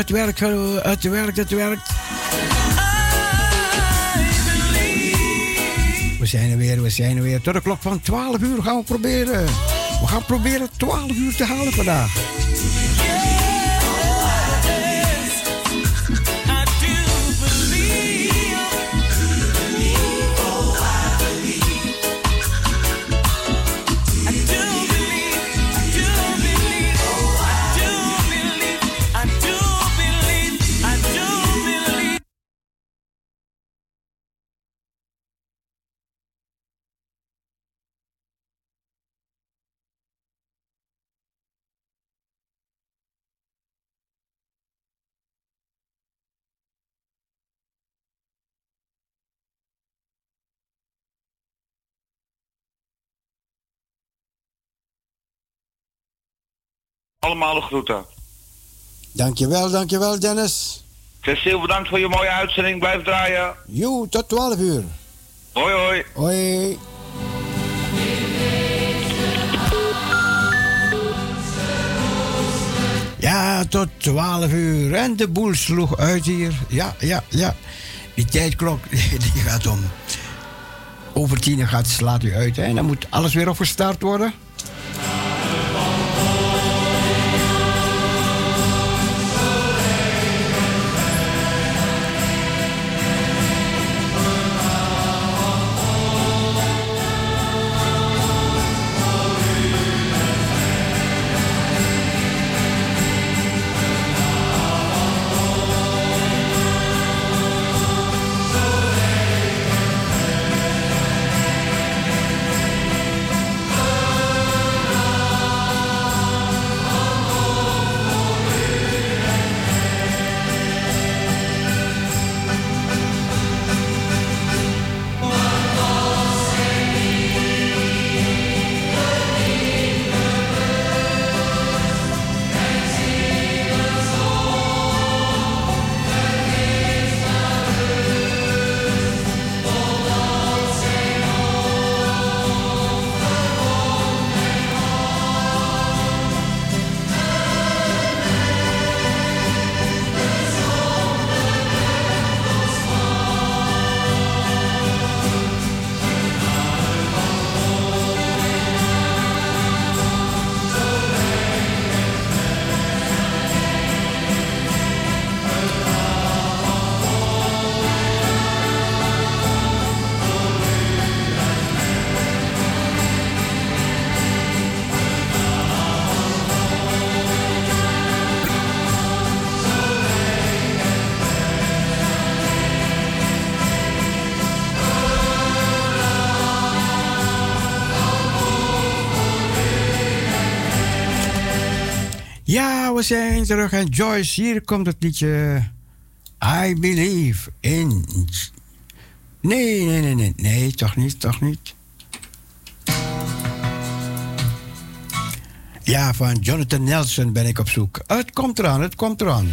het werkt, het werkt, het werkt. We zijn er weer, we zijn er weer. Tot de klok van 12 uur gaan we proberen. We gaan proberen 12 uur te halen vandaag. Allemaal de groeten. Dankjewel, dankjewel Dennis. Cecile, bedankt voor je mooie uitzending. Blijf draaien. Jo, tot 12 uur. Hoi, hoi. Hoi. Ja, tot 12 uur. En de boel sloeg uit hier. Ja, ja, ja. Die tijdklok die gaat om. Over tien gaat slaat u uit. Hè? En dan moet alles weer opgestart worden. Terug en Joyce, hier komt het liedje I Believe in... Nee, nee, nee, nee, nee, toch niet, toch niet. Ja, van Jonathan Nelson ben ik op zoek. Het komt eraan, het komt eraan.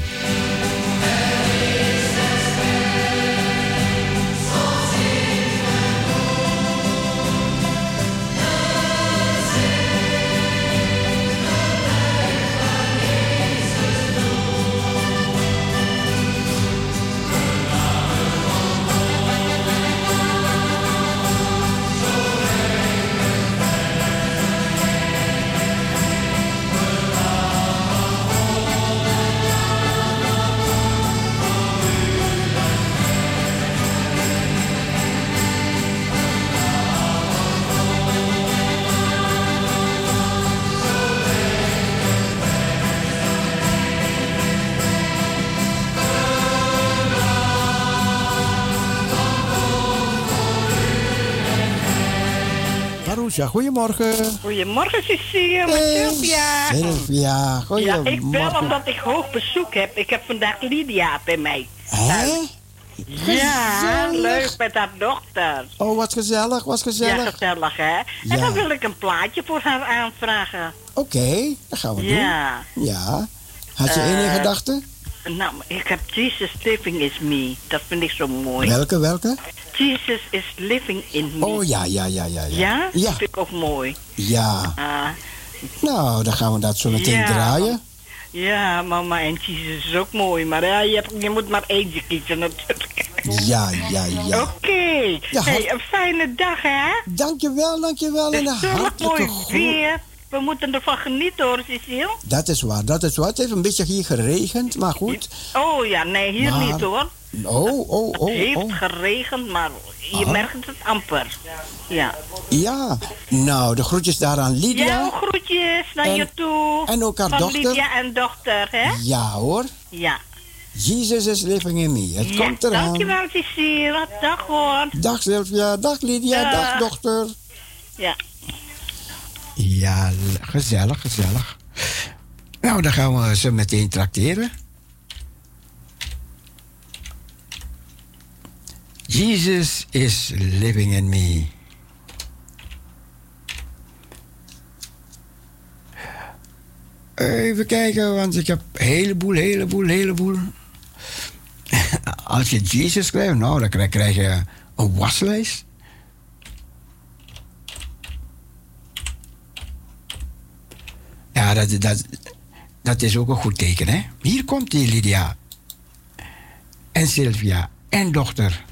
Marusha, goedemorgen. Goedemorgen, Cecilia. Met Sylvia. Sylvia, goedemorgen. Ja, ik bel omdat ik hoog bezoek heb. Ik heb vandaag Lydia bij mij. Hè? Ja, leuk met haar dochter. Oh, wat gezellig, wat gezellig. Ja, gezellig hè. En dan wil ik een plaatje voor haar aanvragen. Oké, dat gaan we Ja. doen. Ja. Had je één in Eh, gedachten? Nou, ik heb Jesus Living is Me. Dat vind ik zo mooi. Welke, welke? Jesus is living in me. Oh ja, ja, ja, ja. Ja, Ja? Ja. Dat vind ik ook mooi. ja. Ah, Nou, dan gaan we dat zo meteen Ja. draaien. Ja, mama en Jesus is ook mooi. Maar ja, je, hebt, je moet maar eentje kiezen natuurlijk. Ja, ja, ja. Oké. Ja, hey, een fijne dag, hè? Dankjewel, dankjewel. En een hartelijke mooi groet. weer. We moeten ervan genieten hoor, Cecile. Dat is waar, dat is waar. Het heeft een beetje hier geregend, maar goed. Oh ja, nee, hier Maar- niet hoor. Oh, oh, Het oh, heeft oh. geregend, maar je merkt het amper. Ja. Ja, nou, de groetjes daar aan Lydia. Ja, groetjes naar En- je toe. en ook haar Van dochter. Lydia en dochter, hè? Ja hoor, Ja. Jesus is living in me. Het ja, komt eraan. dankjewel, Cecile. Dag hoor. Dag Sylvia, dag Lydia, Dag. dag dochter. Ja. Ja, gezellig, gezellig. Nou, dan gaan we ze meteen trakteren. Jesus is living in me. Even kijken, want ik heb een heleboel, heleboel, heleboel. Als je Jesus schrijft, nou, dan krijg je een waslijst. Ja, dat, dat, dat is ook een goed teken, hè? Hier komt die Lydia. En Sylvia. En dochter.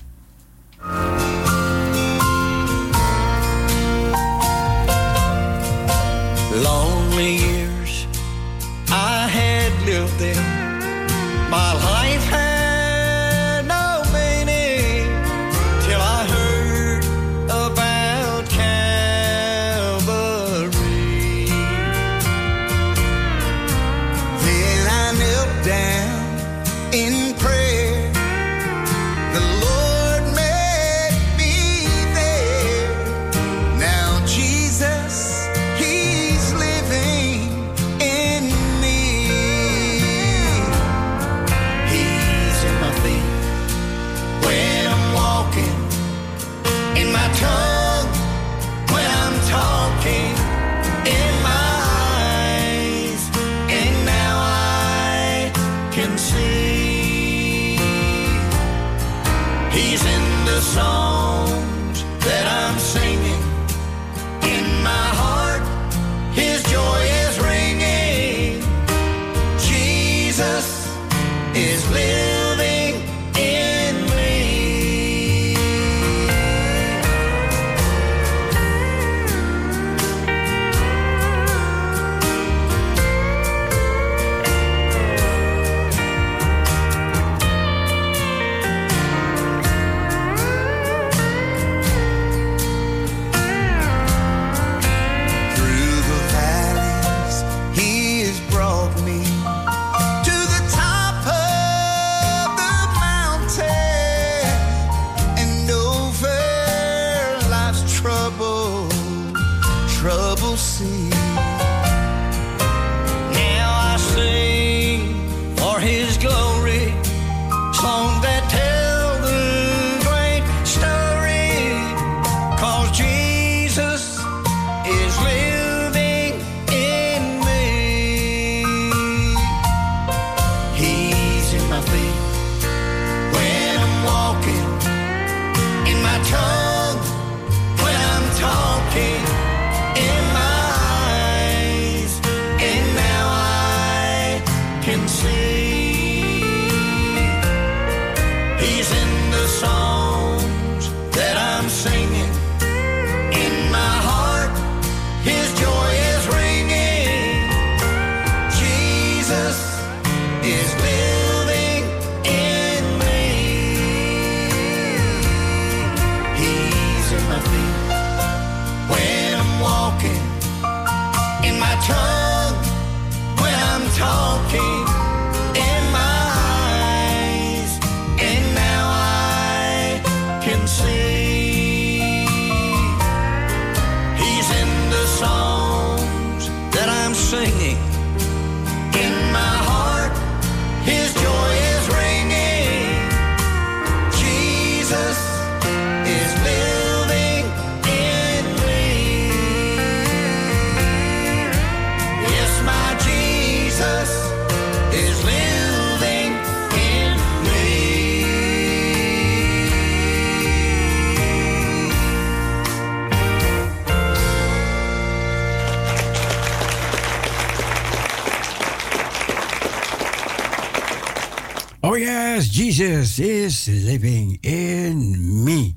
Living in me.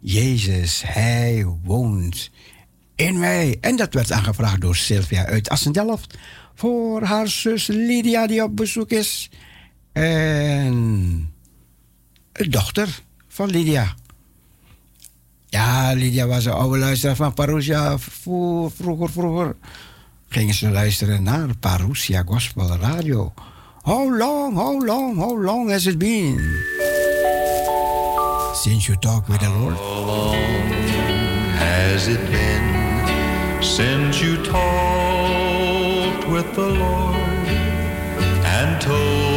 Jezus, Hij woont in mij. En dat werd aangevraagd door Sylvia uit Assendelft. Voor haar zus Lydia die op bezoek is. En de dochter van Lydia. Ja, Lydia was een oude luisteraar van Parousia. Vroeger, vroeger gingen ze luisteren naar Parousia Gospel Radio. How long, how long, how long has it been since you talked with the Lord? How long has it been since you talked with the Lord and told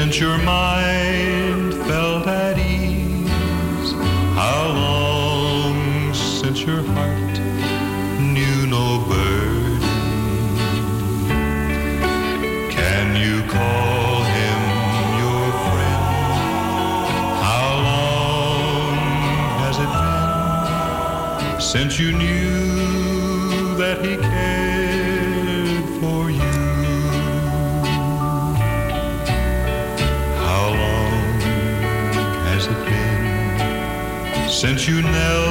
since your mind felt at ease? How long since your heart knew no burden? Can you call him your friend? How long has it been since you knew since you knelt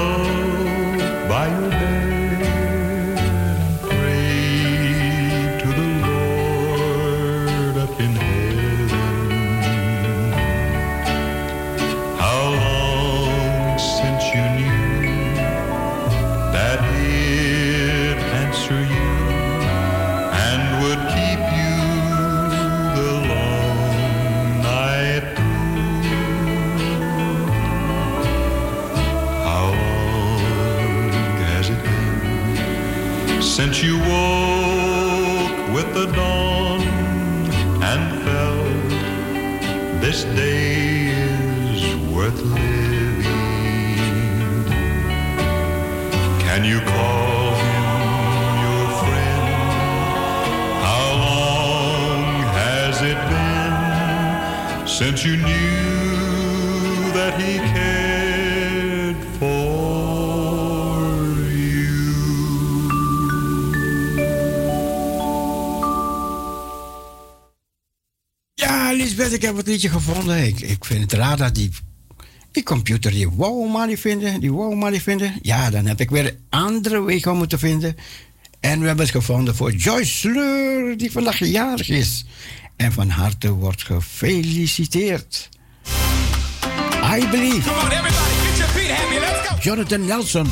Lisbeth, ik heb het liedje gevonden. Ik, ik vind het raar dat die, die computer die wou maar niet vinden. Die wou maar niet vinden. Ja, dan heb ik weer een andere weg om te vinden. En we hebben het gevonden voor Joyce Sleur, die vandaag jarig is. En van harte wordt gefeliciteerd. I believe. Come on, everybody, get your feet happy. Let's go. Jonathan Nelson.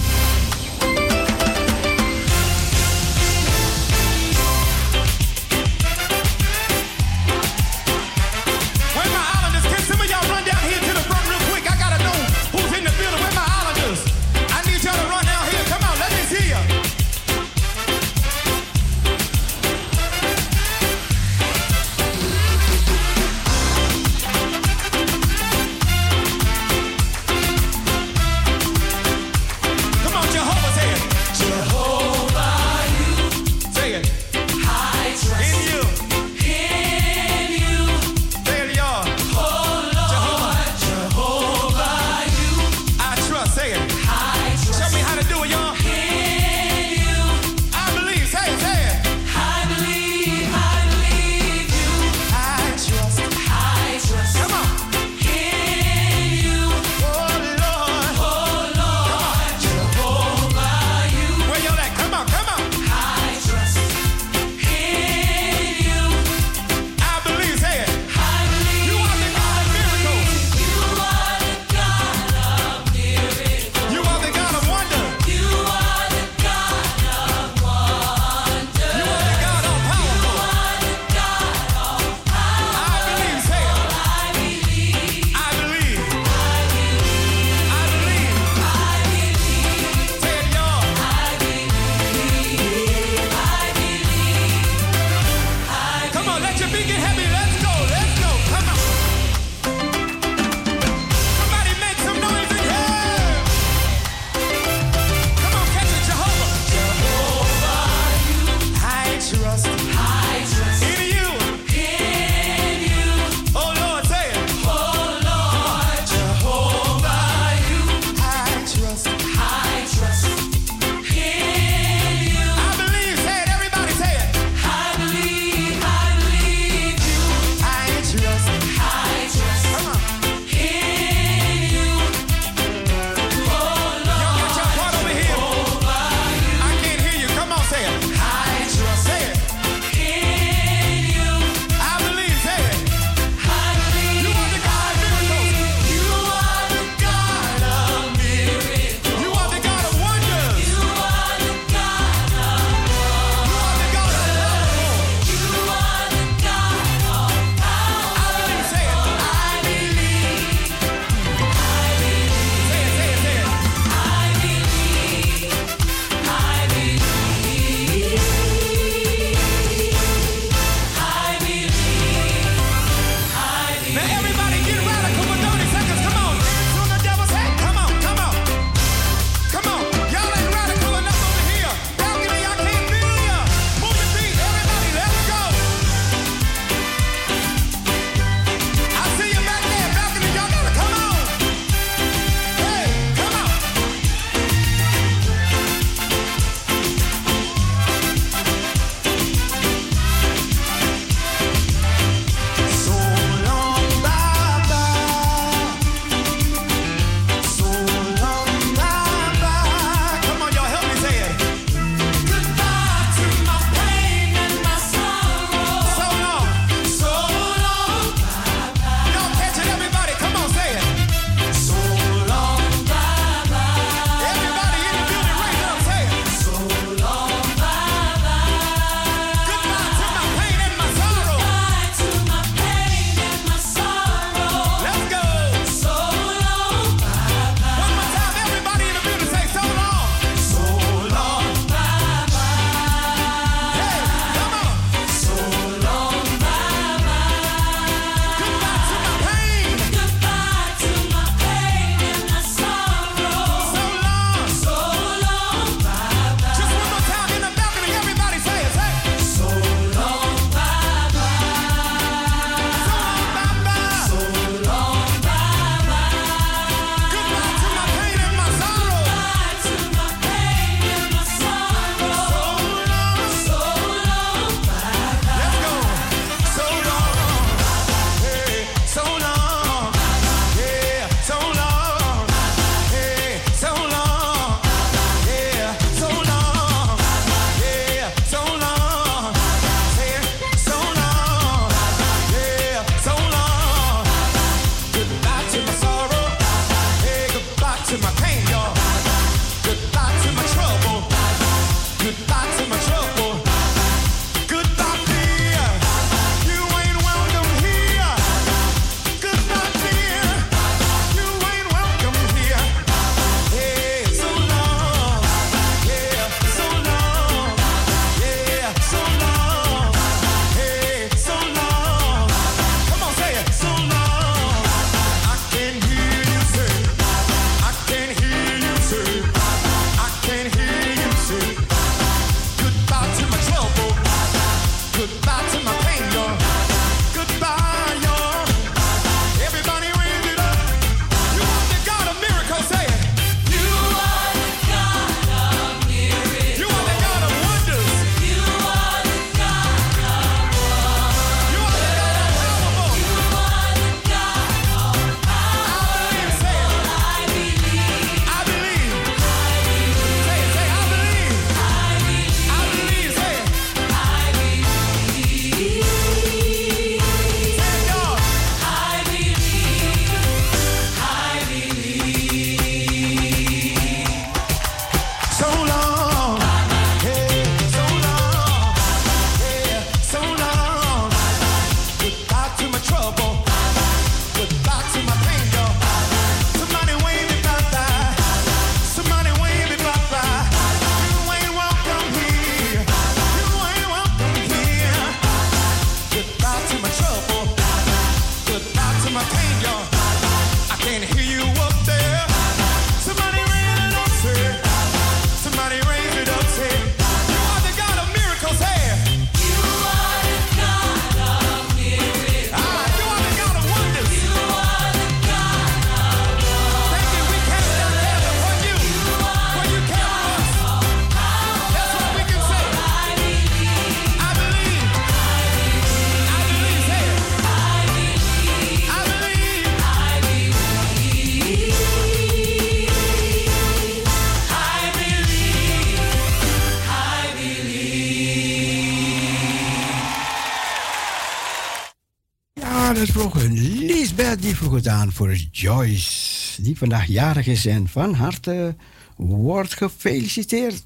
Vroeg het aan voor Joyce, die vandaag jarig is en van harte wordt gefeliciteerd.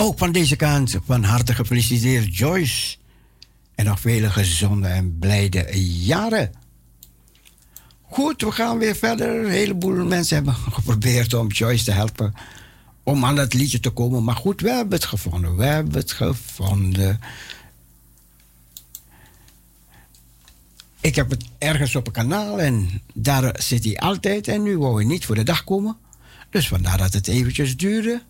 Ook van deze kant van harte gefeliciteerd Joyce. En nog vele gezonde en blijde jaren. Goed, we gaan weer verder. Een heleboel mensen hebben geprobeerd om Joyce te helpen om aan het liedje te komen. Maar goed, we hebben het gevonden. We hebben het gevonden. Ik heb het ergens op een kanaal en daar zit hij altijd. En nu wou hij niet voor de dag komen. Dus vandaar dat het eventjes duurde.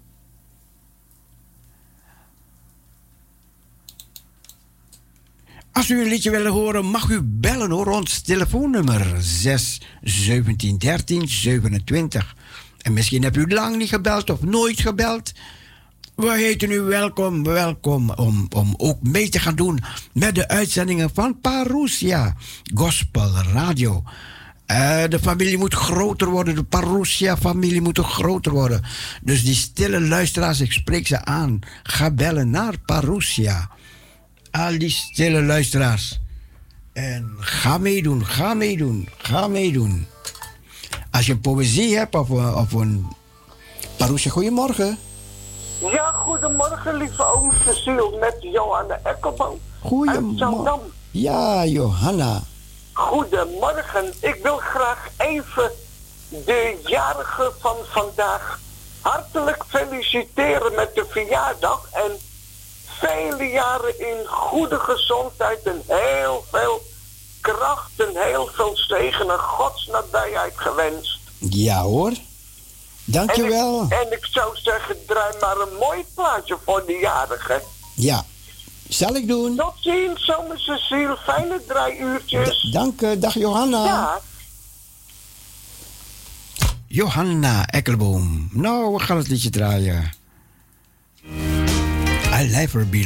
Als u een liedje wil horen, mag u bellen hoor. Ons telefoonnummer 6 17 13 27. En misschien hebt u lang niet gebeld of nooit gebeld. We heten u welkom, welkom om, om ook mee te gaan doen met de uitzendingen van Parousia Gospel Radio. Uh, de familie moet groter worden, de Parousia-familie moet groter worden. Dus die stille luisteraars, ik spreek ze aan. Ga bellen naar Parousia. Al die stille luisteraars. En ga meedoen, ga meedoen, ga meedoen. Als je een poëzie hebt of, of een Parousia, goedemorgen. Ja, goedemorgen, lieve oom Cecile, met Johanna Ekkelboom. Goedemorgen. Ja, Johanna. Goedemorgen. Ik wil graag even de jarige van vandaag hartelijk feliciteren met de verjaardag. En vele jaren in goede gezondheid en heel veel kracht en heel veel zegen en Gods nabijheid gewenst. Ja hoor. Dankjewel. En ik, en ik zou zeggen, draai maar een mooi plaatje voor de jarige. Ja, zal ik doen. Tot ziens, zomer Cecile. Fijne drie uurtjes. dank je. Dag Johanna. Ja. Johanna Ekkelboom. Nou, we gaan het liedje draaien. I never be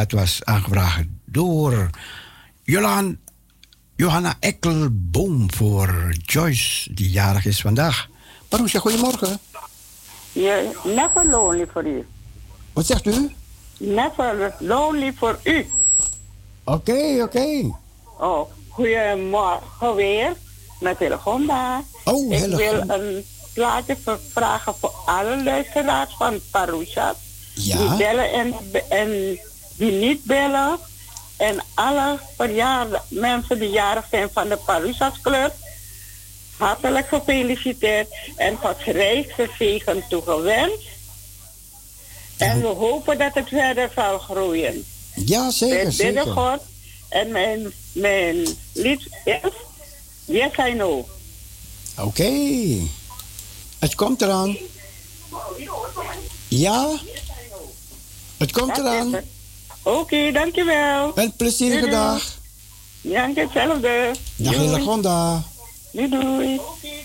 dat was aangevraagd door Johan, Johanna Ekkelboom voor Joyce, die jarig is vandaag. Marusha, goedemorgen. Yeah, never lonely for you. Wat zegt u? Never lonely for u. Oké, oké. Oh, goedemorgen weer met Hillegonda. Oh, Ik wil een plaatje vragen voor alle luisteraars van Parusha. Ja. Die bellen en, en die niet bellen. En alle verjaardag, mensen die jarig zijn van de Parusha's Club. Hartelijk gefeliciteerd en Gods rijkste zegen toegewenst. En we hopen dat het verder zal groeien. Ja, zeker, bidden zeker. God. En mijn, mijn lied is Yes, I know. Oké. Het komt eraan. Ja? Het komt eraan. Oké, dankjewel. Een plezierige Doei, doei. dag. Ja, hetzelfde. Dag Doei. Hillegonda. Doei, doei. Come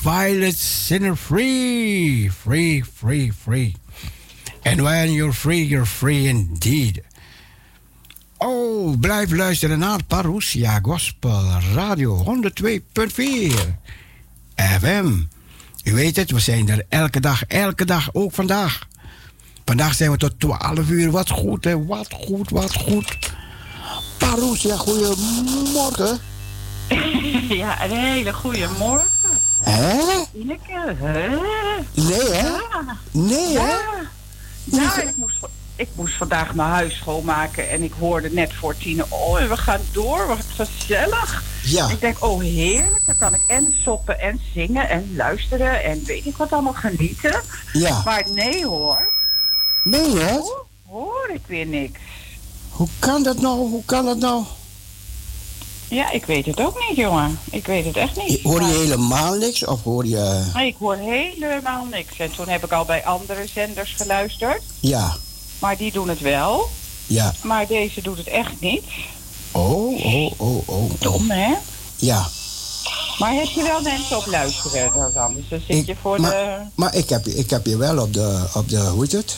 violent sinner free. Free, free, free. And when you're free, you're free indeed. Oh, blijf luisteren naar Parousia Gospel Radio 102.4 FM. U weet het, we zijn er elke dag, elke dag, ook vandaag. Vandaag zijn we tot 12 uur. Wat goed, hè? Wat goed, wat goed. Parousia, goedemorgen. Ja, een hele goede morgen. Hè? Hè? Nee, hè? Ja. Nee, hè? Ja. Ik moest, ik moest vandaag mijn huis schoonmaken en ik hoorde net voor tien, oh, en we gaan door, wat gezellig. Ja. Ik denk, oh heerlijk, dan kan ik en soppen en zingen en luisteren en weet ik wat allemaal genieten. Ja. Maar nee hoor, je het? hoor, hoor ik weer niks. Hoe kan dat nou? Hoe kan dat nou? Ja, ik weet het ook niet, jongen. Ik weet het echt niet. Hoor je helemaal niks? Of hoor je... Nee, ik hoor helemaal niks. En toen heb ik al bij andere zenders geluisterd. Ja, Maar die doen het wel. ja. Maar deze doet het echt niet. Oh, oh, oh, oh. Dom, hè? Ja. Maar heb je wel mensen op luisteren dan? Anders dan zit je voor maar, de... maar ik heb, je- ik heb je wel op de, op de, hoe heet het?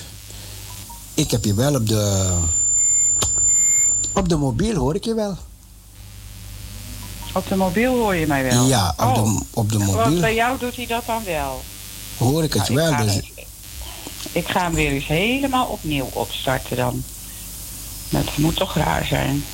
Ik heb je wel op de, op de mobiel hoor ik je wel. Op de mobiel hoor je mij wel? Ja, op, Oh. de, op de Want mobiel bij jou doet hij dat dan wel? hoor ik het Nou, wel. ik, ga, Dus, ik ga hem weer eens helemaal opnieuw opstarten dan. Dat moet toch raar zijn.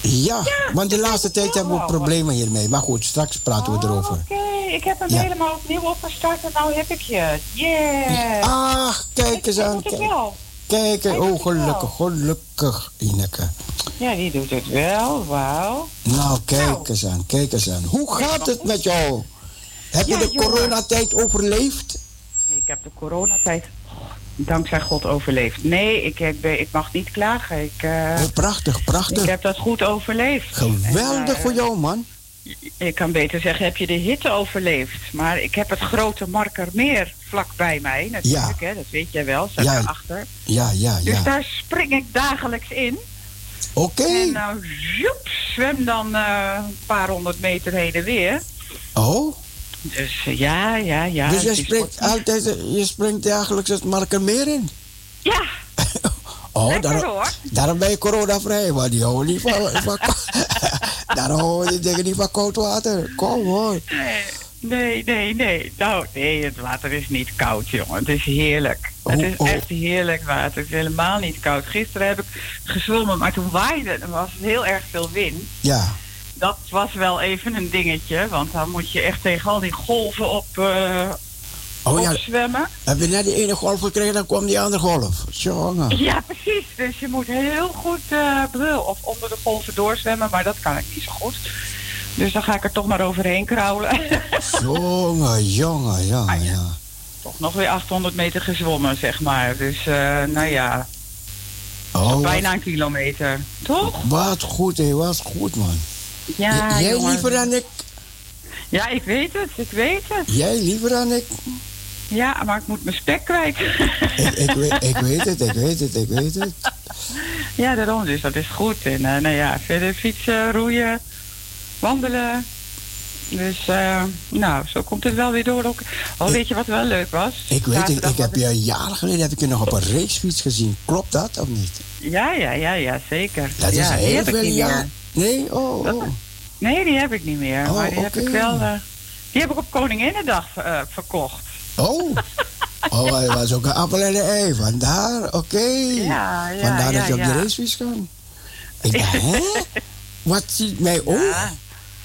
ja, want de laatste tijd hebben we problemen hiermee. Maar goed, straks praten we erover. Oké, ik heb hem Ja. helemaal opnieuw opgestart en nou heb ik je. Yeah! Ach, kijk eens aan. doet het wel. Kijk doet oh gelukkig, gelukkig, Ineke. Ja, die doet het wel. Wauw. Nou, kijk Nou. eens aan, kijk eens aan. Hoe gaat het met jou? Heb je Ja, de coronatijd overleefd? Ik heb de coronatijd dankzij God overleefd. Nee, ik, ik, ben, ik mag niet klagen. Ik, eh, Oh, prachtig, prachtig. ik heb dat goed overleefd. Geweldig En, eh, voor jou, man. Ik kan beter zeggen, heb je de hitte overleefd? Maar ik heb het grote Markermeer vlak bij mij, natuurlijk. Hè, dat weet jij wel, staat Ja. daarachter. Ja, ja, Dus ja. daar spring ik dagelijks in. Oké. En nou, zoep, zwem dan eh, een paar honderd meter heen en weer. Oh, Dus eh, ja, ja, ja. dus je springt altijd, je springt dagelijks het Markermeer in? Ja, Oh, Lekker, daarom, hoor. daarom ben je coronavrij, want die houden niet van... van daarom houden die dingen niet van koud water. Kom hoor. nee, nee, nee, nee. Nou, nee, het water is niet koud, jongen. Het is heerlijk. Oh, het is oh. echt heerlijk water. Het is helemaal niet koud. Gisteren heb ik gezwommen, maar toen waaide het. Er was heel erg veel wind. Ja, Dat was wel even een dingetje, want dan moet je echt tegen al die golven op, eh oh ja, opzwemmen. heb je net die ene golf gekregen, dan kwam die andere golf. Jongen. Ja, precies. Dus je moet heel goed eh, brul of onder de golven doorzwemmen, maar dat kan ik niet zo goed. Dus dan ga ik er toch maar overheen kraulen. Jongen, jongen, ja, Ah, ja. ja. toch nog weer 800 meter gezwommen, zeg maar. Dus eh, nou ja, Oh, bijna een kilometer. Toch? wat goed, hé, wat goed, man. Ja, jij jongen. liever dan ik. Ja, ik weet het, ik weet het. Jij liever dan ik. Ja, maar ik moet mijn spek kwijt. Ik, ik, weet, ik weet het, ik weet het, ik weet het. ja, daarom, dus dat is goed. En eh, nou ja, verder fietsen, roeien, wandelen. Dus, eh, nou, zo komt het wel weer door. Ook. Oh, weet je wat wel leuk was? Ik weet het, ik heb je jaren geleden heb ik je nog op een racefiets gezien. Klopt dat of niet? Ja, ja, ja, ja, zeker. Dat is ja, die heel veel jaar. Nee, oh, oh. Nee, die heb ik niet meer. Oh, maar die heb ik wel. eh, die heb ik op Koninginnedag eh, verkocht. Oh. Oh, hij was ook een appel en een ei. Vandaar, oké. Ja, ja, Vandaar ja, dat je op de racefiets kan. Ik dacht, hè? Wat ziet mij? Ja,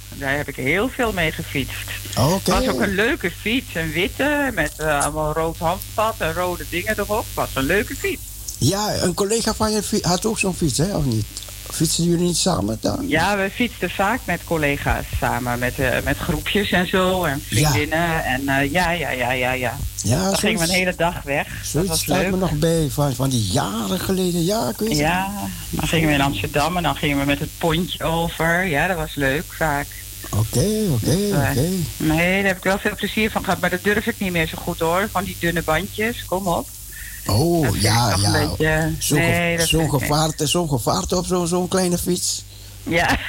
daar heb ik heel veel mee gefietst. Oké. Het was ook een leuke fiets, een witte, met eh, allemaal rood handvat en rode dingen erop. Het was een leuke fiets. Ja, een collega van je had ook zo'n fiets, hè, of niet? Fietsen jullie niet samen dan? Ja, we fietsten vaak met collega's samen, met, eh, met groepjes en zo, en vriendinnen. En eh, ja, ja, ja, ja, ja. Ja, Dan gingen we een hele dag weg. Dat zoiets staat leuk. me nog bij van, van die jaren geleden. Ja, ik weet het. Ja, dan gingen we in Amsterdam en dan gingen we met het pontje over. Ja, dat was leuk vaak. Oké, oké, eh, oké. Nee, daar heb ik wel veel plezier van gehad. Maar dat durf ik niet meer zo goed hoor. Van die dunne bandjes, kom op. Oh, Dat ja, ja. beetje- Zo'n ge- nee, dat zo'n vind ik niet. gevaart, zo'n gevaart op zo'n kleine fiets. Ja.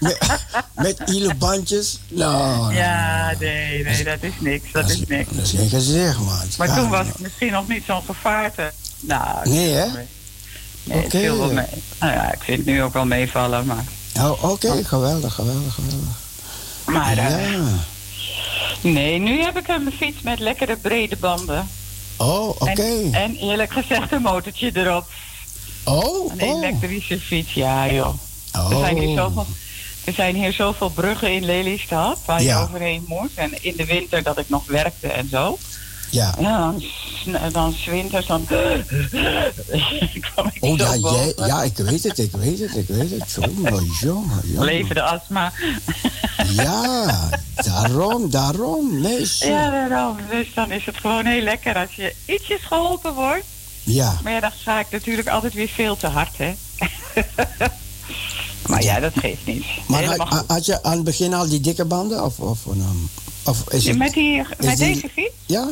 Met, met ile bandjes. Nou, ja, nee, nee, dat is niks. Dat is niks. dat is geen gezicht, man. Maar Ja, toen was het misschien nog niet zo'n gevaarte. Nou, Nee, hè? Nee, het viel wel mee. Nou ja, ik vind het nu ook wel meevallen, maar... Oh, Oké, geweldig, geweldig, geweldig. Maar ja. nee, nu heb ik een fiets met lekkere brede banden. Oh, oké. En, en eerlijk gezegd een motortje erop. Oh, Een oh. elektrische fiets, ja joh. Er, zijn hier Oh. zoveel, er zijn hier zoveel bruggen in Lelystad waar Ja. je overheen moet. En in de winter dat ik nog werkte en zo. Ja. Ja, dan, dan winters dan... Oh, ja, jij, ja, ik weet het, ik weet het, ik weet het. Jongen, jongen, jongen. Leven de astma. Ja, daarom, daarom. Nee, zo. Ja, daarom. Dus dan is het gewoon heel lekker als je ietsjes geholpen wordt. Ja. Maar ja, dan ga ik natuurlijk altijd weer veel te hard, hè. maar ja, dat geeft niet. Maar had, je aan het begin al die dikke banden? Of, of, um, of is het... Met, die, met deze fiets? Ja?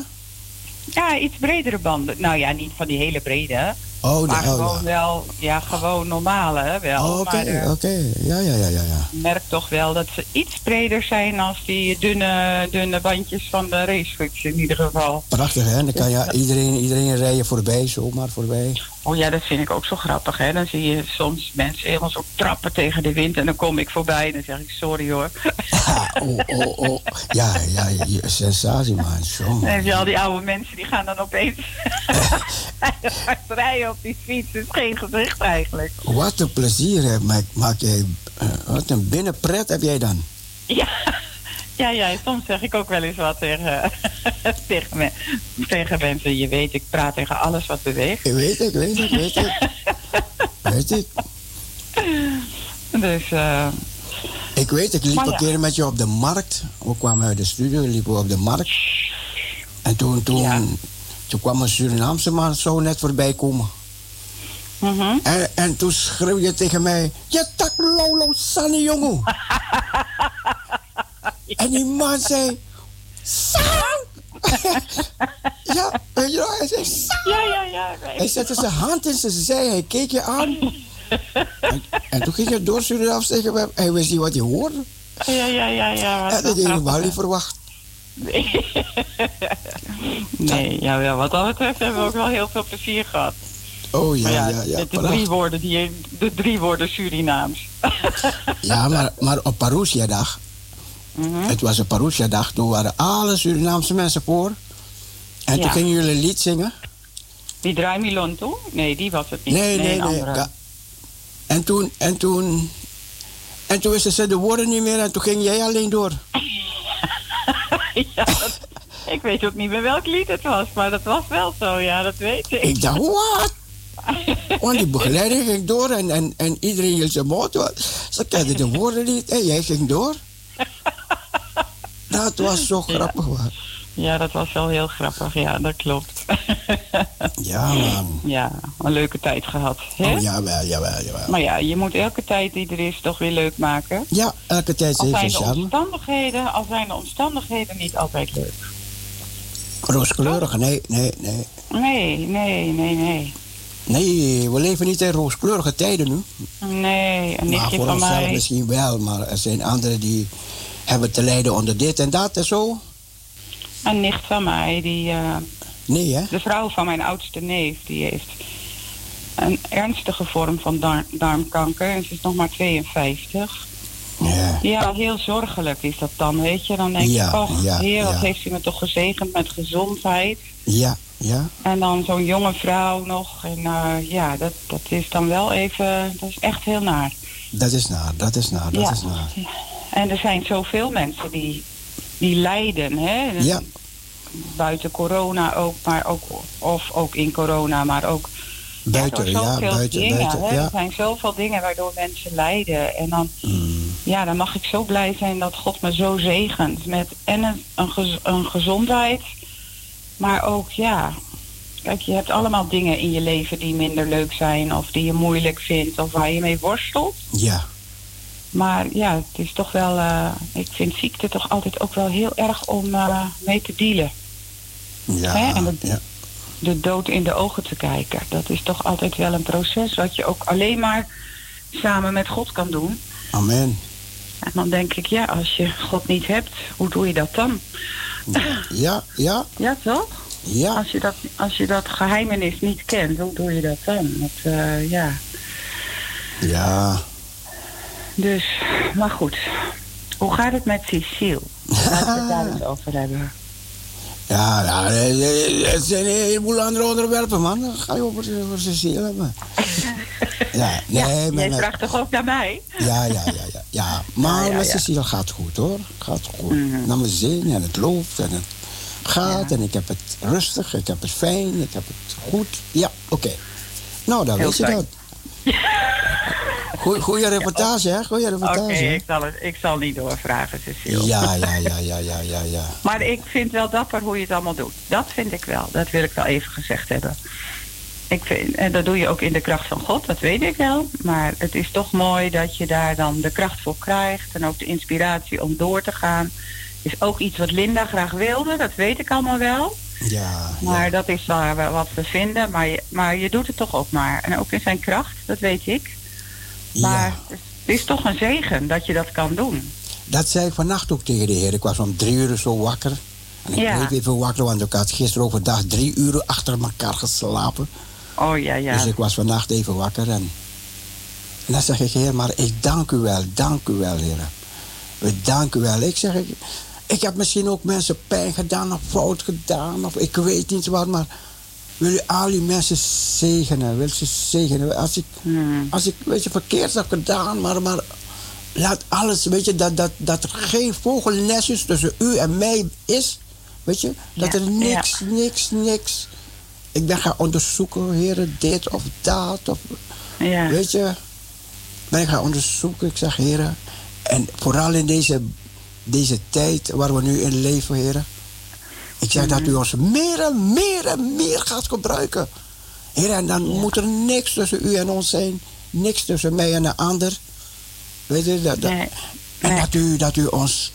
Ja, iets bredere banden. Nou ja, niet van die hele brede. Oh, maar oh, gewoon wel, ja, gewoon normale, hè, wel. Oh, Oké, eh, oké. Ja, ja, ja, ja, ja. ik merk toch wel dat ze iets breder zijn als die dunne, dunne bandjes van de racefiets in ieder geval. Prachtig, hè? Dan kan je iedereen, iedereen rijden voorbij, zomaar voorbij. Oh ja, dat vind ik ook zo grappig, hè. Dan zie je soms mensen helemaal zo trappen tegen de wind en dan kom ik voorbij en dan zeg ik sorry hoor. Oh, oh, oh. Ja, ja, ja, sensatie, man. Zo, Dan man. heb je al die oude mensen die gaan dan opeens rijden op die fiets. Dat is geen gezicht eigenlijk. Wat een plezier heb, maak, maak jij. eh, wat een binnenpret heb jij dan. Ja, ja, ja, soms zeg ik ook wel eens wat tegen, tegen, me, tegen mensen. Je weet, ik praat tegen alles wat beweegt. Ik weet het, ik weet het, ik weet het. weet ik. Dus, eh, Ik weet, ik liep een keer met je op de markt. We kwamen uit de studio, liepen we op de markt. En toen, toen, toen kwam een Surinaamse man zo net voorbij komen. Mhm. En, en toen schreeuw je tegen mij: Je tak lolo sanne jongen. en die man zei: Sang! ja, je wel, hij zei! Ja, ja, ja. Hij zette zijn hand in zijn zij, hij keek je aan. en, en toen ging hij door Surinaams tegen me. Hij wist niet wat hij hoorde. Ja, ja, ja, ja. En dat had helemaal niet verwacht. Nee, nee ja, wel, wat dat betreft hebben we ook wel heel veel plezier gehad. Oh ja, ja, ja. de drie woorden, die, de drie woorden Surinaams. Ja, maar, maar op Parousia-dag, Mhm. het was een Parousia-dag, toen waren alle Surinaamse mensen voor. En toen gingen jullie een lied zingen. Die draaimilon toen? Nee, die was het niet. Nee, nee, nee. ja. En toen, en toen, en toen wisten ze de woorden niet meer en toen ging jij alleen door. ja, dat- ik weet ook niet meer welk lied het was, maar dat was wel zo, ja, dat weet ik. Ik dacht, wat? Want die begeleiding ging door en, en, en iedereen hield zijn mond. Ze kenden de woorden niet en jij ging door. Dat was zo grappig, man. Ja, dat was wel heel grappig, ja, dat klopt. Ja, man. ja, een leuke tijd gehad. Hè? Oh, jawel, jawel, jawel. Maar ja, je moet elke tijd die er is toch weer leuk maken. Ja, elke tijd Al heeft zijn de omstandigheden, al zijn de omstandigheden niet altijd leuk. Rooskleurig, nee, nee, nee. Nee, nee, nee, nee. Nee, we leven niet in rooskleurige tijden nu. Nee, een Maar voor van onszelf mij. misschien wel, maar er zijn anderen die hebben te lijden onder dit en dat en zo. Een nicht van mij, die, eh, Nee, hè? de vrouw van mijn oudste neef, die heeft een ernstige vorm van dar- darmkanker. En ze is nog maar 52. Ja. Ja, heel zorgelijk is dat dan, weet je. Dan denk Ja, je, oh, ja, heer, wat ja. heeft u me toch gezegend met gezondheid. Ja, ja. En dan zo'n jonge vrouw nog. En eh, ja, dat, dat is dan wel even, dat is echt heel naar. Dat is naar, dat is naar, dat Ja. is naar. En er zijn zoveel mensen die, die lijden, hè. Ja. Buiten corona ook, maar ook, of ook in corona, maar ook Buiten, ja, buiten, dingen, buiten, hè. Er ja. zijn zoveel dingen waardoor mensen lijden. En dan, Mm. ja, dan mag ik zo blij zijn dat God me zo zegent met en een, een, gez- een gezondheid, maar ook, ja, kijk, je hebt allemaal dingen in je leven die minder leuk zijn of die je moeilijk vindt of waar je mee worstelt. Ja, Maar ja, het is toch wel, eh, ik vind ziekte toch altijd ook wel heel erg om eh, mee te dealen. ja, Hè, en ja. de dood in de ogen te kijken. Dat is toch altijd wel een proces wat je ook alleen maar samen met God kan doen. Amen. En dan denk ik, ja, als je God niet hebt, hoe doe je dat dan? Ja, ja, Ja, toch? ja. Als je dat, als je dat geheimenis niet kent, hoe doe je dat dan? Dat, eh, ja, Ja. dus, maar goed. Hoe gaat het met Cecile? Laten we het daar eens over hebben. Ja, ja, eh, eh, het zijn een heleboel andere onderwerpen, man. Dan ga je over, over Cecile hebben. Ja, nee, maar... Jij vraagt toch ook naar mij? Ja, ja, ja, ja. ja. Maar Ja, ja, met ja. Cecile gaat goed, hoor. Gaat goed. Mhm. Naar mijn zin en het loopt en het gaat. En ik heb het rustig, ik heb het fijn, ik heb het goed. Ja, oké. Nou, dan Heel weet je dat. Goeie, goeie reportage, hè? Goeie Oké, reportage. hè? ik, zal het- ik zal niet doorvragen, Cecile. Ja, ja, ja, ja, ja, ja, ja. Maar ik vind wel dapper hoe je het allemaal doet. Dat vind ik wel. Dat wil ik wel even gezegd hebben. Ik vind, en dat doe je ook in de kracht van God, dat weet ik wel. Maar het is toch mooi dat je daar dan de kracht voor krijgt. En ook de inspiratie om door te gaan. Is ook iets wat Linda graag wilde, dat weet ik allemaal wel. Ja, Maar dat is waar we wat we vinden. Maar je, maar je doet het toch ook maar. En ook in zijn kracht, dat weet ik. Maar ja. het is toch een zegen dat je dat kan doen. Dat zei ik vannacht ook tegen de heer. Ik was om drie uur zo wakker. En ik bleef even wakker, want ik had gisteren overdag drie uur achter elkaar geslapen. Oh ja, ja. Dus ik was vannacht even wakker. En, en dan zeg ik, heer, maar ik dank u wel, dank u wel, heer. We danken u wel. Ik zeg, ik, heb misschien ook mensen pijn gedaan of fout gedaan. Of ik weet niet wat, maar wil u al die mensen zegenen. Wil ze zegenen. Als ik, Hmm. als ik weet je, verkeerd heb gedaan, maar, maar laat alles, weet je, dat, dat, dat er geen vogelnestjes tussen u en mij is. Weet je, dat Ja, er niks, niks, niks. Ik ben gaan onderzoeken, heren, dit of dat. Of, Ja. Weet je, ben ik gaan onderzoeken. Ik zeg, heren, en vooral in deze, deze tijd waar we nu in leven, heren. Ik zeg dat u ons meer en meer en meer gaat gebruiken. Heren, en dan moet er niks tussen u en ons zijn. Niks tussen mij en de ander. Weet je, dat, dat- Nee. en Nee. dat u, dat u ons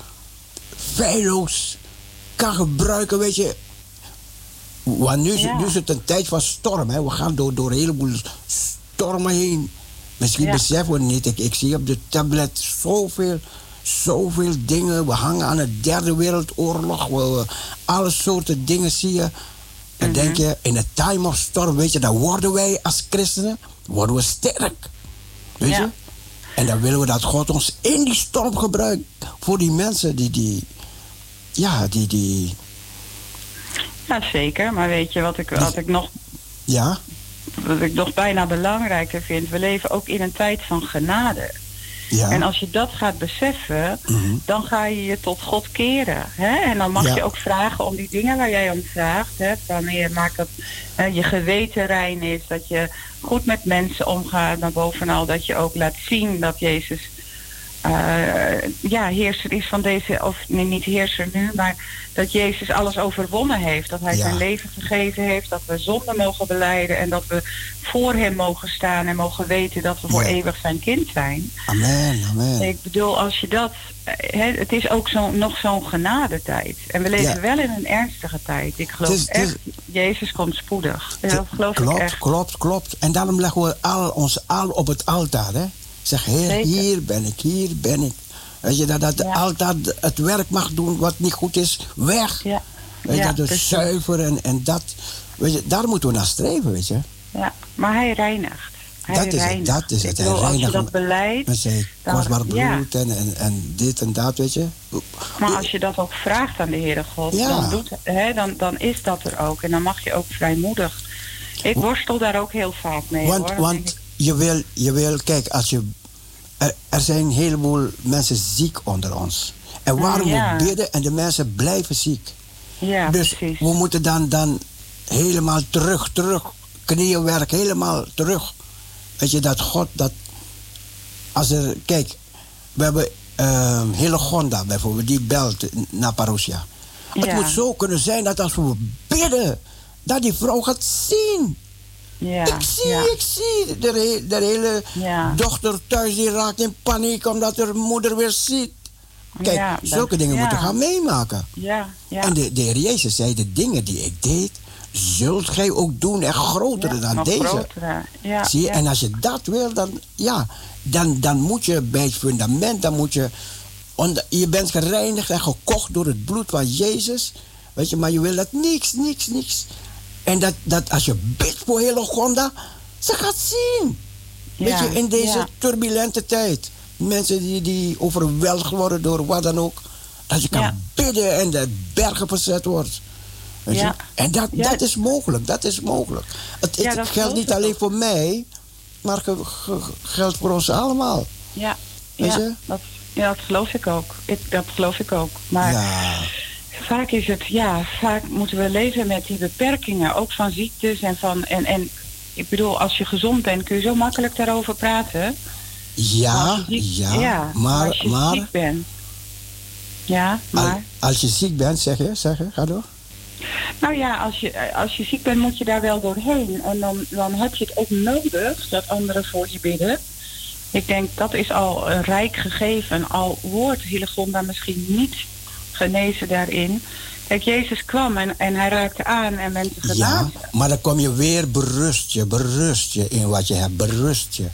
feilloos kan gebruiken, weet je. Want nu, Ja. nu is het een tijd van storm. Hè. We gaan door, door een heleboel stormen heen. Misschien Ja. beseffen we het niet. Ik, ik zie op de tablet zoveel, zoveel dingen. We hangen aan de derde wereldoorlog. We, we- alle soorten dingen zie je. Dan Mhm. denk je, in een time of storm, weet je, dan worden wij als christenen, worden we sterk. Weet Ja. je? En dan willen we dat God ons in die storm gebruikt. Voor die mensen die, die ja, die, die, Ja, zeker. Maar weet je wat ik, wat ik, nog, ja, wat ik nog bijna belangrijker vind? We leven ook in een tijd van genade. Ja. En als je dat gaat beseffen, Mhm. dan ga je je tot God keren. Hè? En dan mag Ja. je ook vragen om die dingen waar jij om vraagt. Hè? Wanneer maakt dat hè, je geweten rein is, dat je goed met mensen omgaat. Maar bovenal dat je ook laat zien dat Jezus ja, heerser is van deze, of nee, niet heerser nu, maar dat Jezus alles overwonnen heeft. Dat hij Ja. zijn leven gegeven heeft, dat we zonde mogen beleiden en dat we voor hem mogen staan en mogen weten dat we voor Ja. eeuwig zijn kind zijn. amen, amen. Ik bedoel, als je dat. eh, Hè, het is ook zo, nog zo'n genadetijd. En we leven Ja. wel in een ernstige tijd. Ik geloof echt, Jezus komt spoedig. Ja, dat geloof klopt, ik echt. klopt, klopt. En daarom leggen we al, ons al op het altaar. Hè? Zeg, Heer, hier ben ik, hier ben ik. Weet je, dat, dat Ja. altaar het werk mag doen wat niet goed is, weg. Ja, Weet je, ja, dat is precies. zuiver en, en dat. Weet je, daar moeten we naar streven, weet je. ja, maar hij reinigt. Hij Dat is het, reinigt. dat is het. Hij bedoel, als je reinigt dat hem. beleidt, Met zijn kostbaar ja. bloed en, en, en dit en dat, weet je. maar als je dat ook vraagt aan de Heere God, dan, doet, hè, dan, dan is dat er ook. En dan mag je ook vrijmoedig. Ik worstel daar ook heel vaak mee Want, hoor. Want je, wil, je wil, kijk, als je. Er, er zijn een heleboel mensen ziek onder ons. En waarom Mm, ja. we bidden en de mensen blijven ziek. ja, dus precies. we moeten dan, dan helemaal terug, terug, knieënwerk, helemaal terug. Weet je, dat God, dat. Als er, kijk, we hebben uh, Hillegonda bijvoorbeeld, die belt naar Parousia. Het moet zo kunnen zijn dat als we bidden, dat die vrouw gaat zien. Ja, ik zie, ja. ik zie. De, de hele Ja. dochter thuis die raakt in paniek omdat haar moeder weer ziet. Kijk, dat- zulke dingen moeten gaan meemaken. Ja, ja. En de, de Heer Jezus zei, de dingen die ik deed, zult gij ook doen en grotere dan deze. grotere. Zie je? En als je dat wil, dan, ja, dan, dan moet je bij het fundament, dan moet je, onder, je bent gereinigd en gekocht door het bloed van Jezus. Weet je, maar je wil dat niks, niks, niks. En dat, dat als je bidt voor hele Gonda, ze gaat zien. Weet je, in deze turbulente tijd. Mensen die, die overweldigd worden door wat dan ook. Dat je kan bidden en de bergen verzet wordt. Weet je? Ja. En dat, Ja. dat is mogelijk, dat is mogelijk. Het, het geldt niet alleen voor mij, maar ge- ge- geldt voor ons allemaal. Ja, Weet ja, je? dat, ja, dat geloof ik ook. Ik, dat geloof ik ook. Maar Ja, vaak is het, ja, vaak moeten we leven met die beperkingen, ook van ziektes en van. En, en ik bedoel, als je gezond bent, kun je zo makkelijk daarover praten. ja, ziek- ja, maar, als je maar ziek bent. Ja, maar. als je ziek bent, zeg je, zeg je, ga door. Nou ja, als je, als je ziek bent, moet je daar wel doorheen. En dan, dan heb je het ook nodig dat anderen voor je bidden. Ik denk dat is al een rijk gegeven. Al wordt Hillegonda misschien niet genezen daarin. Kijk, Jezus kwam en, en hij raakte aan en mensen Ja, genazen. maar dan kom je weer berust je, berust je in wat je hebt, berust je.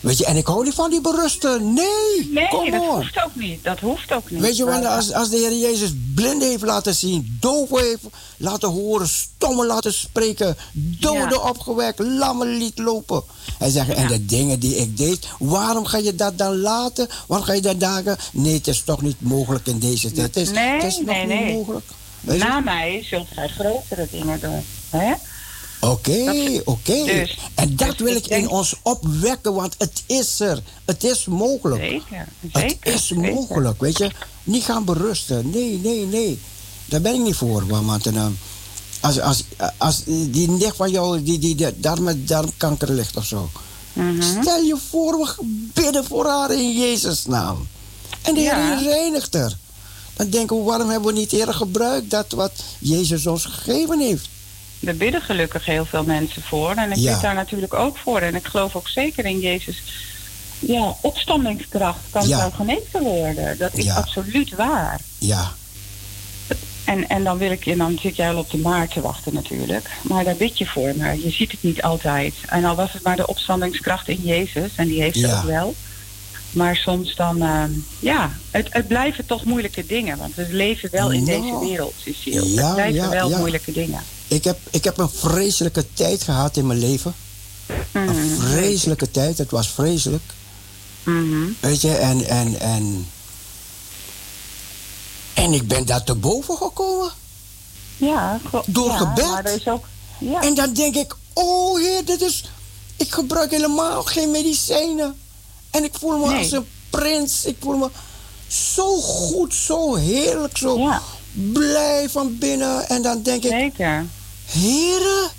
Weet je, en ik hou niet van die berusten. Nee, Nee, kom dat hoeft ook niet. Dat hoeft ook niet. Weet je, want als, als de Heer Jezus blinden heeft laten zien, doven heeft laten horen, stommen laten spreken, doden Ja. opgewekt, lammen liet lopen. Hij zegt, en de dingen die ik deed, waarom ga je dat dan laten? Waarom ga je dat dagen? Nee, het is toch niet mogelijk in deze tijd. Het is, Nee, het is nog nee, niet mogelijk. Weet je? Na mij zult gij grotere dingen doen. Hè? Oké, oké. dus- en dat dus wil ik in ons opwekken, want het is er. Het is mogelijk. Zeker, Het zeker. is zeker. mogelijk, weet je. Niet gaan berusten. Nee, nee, nee. Daar ben ik niet voor. Want eh, als, als, als die nicht van jou die, die, die darm, met darmkanker ligt of zo. Mhm. Stel je voor, we bidden voor haar in Jezus' naam. En de Ja. Heer reinigt haar. Dan denken we, waarom hebben we niet eerder gebruikt dat wat Jezus ons gegeven heeft? Er bidden gelukkig heel veel mensen voor. En ik Ja. bid daar natuurlijk ook voor. En ik geloof ook zeker in Jezus. Ja, opstandingskracht kan Ja. zou genezen worden. Dat is Ja. absoluut waar. Ja, En, en dan wil ik, en dan zit jij al op de maart te wachten natuurlijk. Maar daar bid je voor. Maar je ziet het niet altijd. En al was het maar de opstandingskracht in Jezus. En die heeft ze Ja. ook wel. Maar soms dan, ehm, ja, het, het blijven toch moeilijke dingen. Want we leven wel in deze wereld, Cecile. ja, het blijven ja, wel moeilijke dingen. Ik heb, ik heb een vreselijke tijd gehad in mijn leven. Een Mhm. vreselijke tijd, het was vreselijk. Mhm. Weet je, en, en, en. En ik ben daar te boven gekomen. Ja, Door ja, gebed. Maar er is ook, ja. En dan denk ik, oh heer, dit is. Ik gebruik helemaal geen medicijnen. En ik voel me Nee. als een prins. Ik voel me zo goed, zo heerlijk, zo Ja. blij van binnen. En dan denk ik, Zeker. Heren,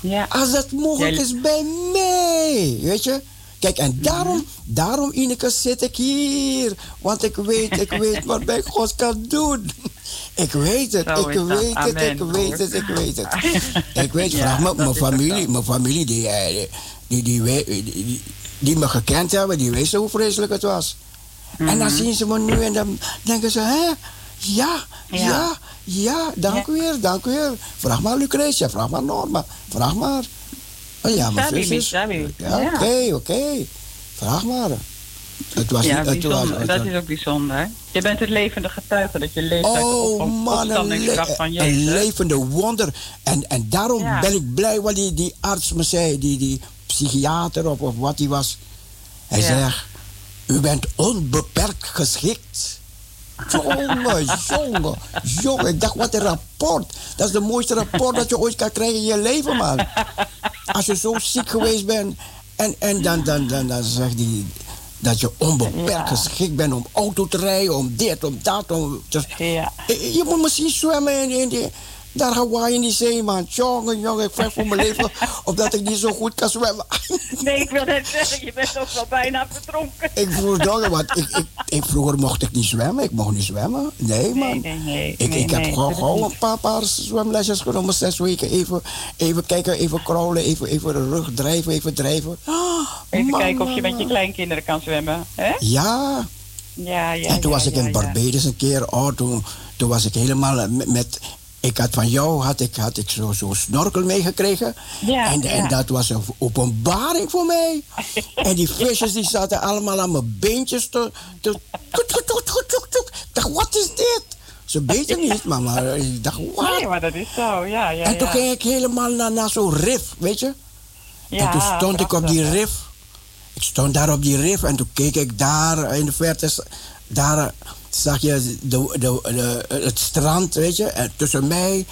Ja. als dat mogelijk is bij mij, weet je. Kijk, en daarom, daarom Ineke, zit ik hier. Want ik weet, ik weet wat bij God kan doen. Ik weet het, Zo ik weet het, Amen, ik weet het, ik weet het. Ik weet, vraag me, mijn familie, mijn familie die, eh, die, die, die, die me gekend hebben, die wisten hoe vreselijk het was. En dan Mhm. zien ze me nu en dan denken ze, hè? Ja, ja, Ja. ja, dank u weer, dank u weer. Vraag maar Lucretia, vraag maar Norma, vraag maar. Oh ja, zus is... Ja. oké, oké. Vraag maar. Het was Ja, niet... Het was, het dat was- is ook bijzonder. Je bent het levende getuige dat je leeft uit de op- man, een, le- van een Jezus. levende wonder. En, en daarom Ja. ben ik blij wat die, die arts me zei, die, die psychiater of, of wat hij was. Hij Ja. zegt, u bent onbeperkt geschikt. Jongen, jongen, jongen. Ik dacht, wat een rapport. Dat is de mooiste rapport dat je ooit kan krijgen in je leven, man. Als je zo ziek geweest bent en, en dan, dan, dan, dan zegt hij dat je onbeperkt Ja. geschikt bent om auto te rijden, om dit, om dat. Om, dus- Ja. je je moet misschien zwemmen in, in die, daar Hawaii in die zee, man. Jongen, jongen, ik vecht voor mijn leven, omdat ik niet zo goed kan zwemmen. Nee, ik wil net zeggen, je bent ook wel bijna verdronken. ik vroeg donker, want ik, ik, ik, vroeger mocht ik niet zwemmen. Ik mocht niet zwemmen. Nee, man. Nee, nee, nee. Ik, ik heb gewoon, een paar, paar zwemlesjes genomen, zes weken. Even, even kijken, even kraulen, even, even de rug drijven, even drijven. Even man, kijken of je met je kleinkinderen kan zwemmen. Hè? Ja, Ja, ja. en toen ja, was ik in. Barbados een keer. Oh, toen, toen was ik helemaal met ik had van jou had ik, had ik zo'n zo snorkel meegekregen. Ja, en, ja. en dat was een openbaring voor mij. en die visjes die zaten allemaal aan mijn beentjes te... te. Ik dacht, wat is dit? Ze beten niet, maar ik dacht, wat? Nee, maar dat is zo, ja, ja. en toen ging ik helemaal naar, naar zo'n rif, weet je? en toen stond ik op die rif. Ik stond daar op die rif en toen keek ik daar in de verte. Daar zag je de, de, de- het strand, weet je. En tussen mij,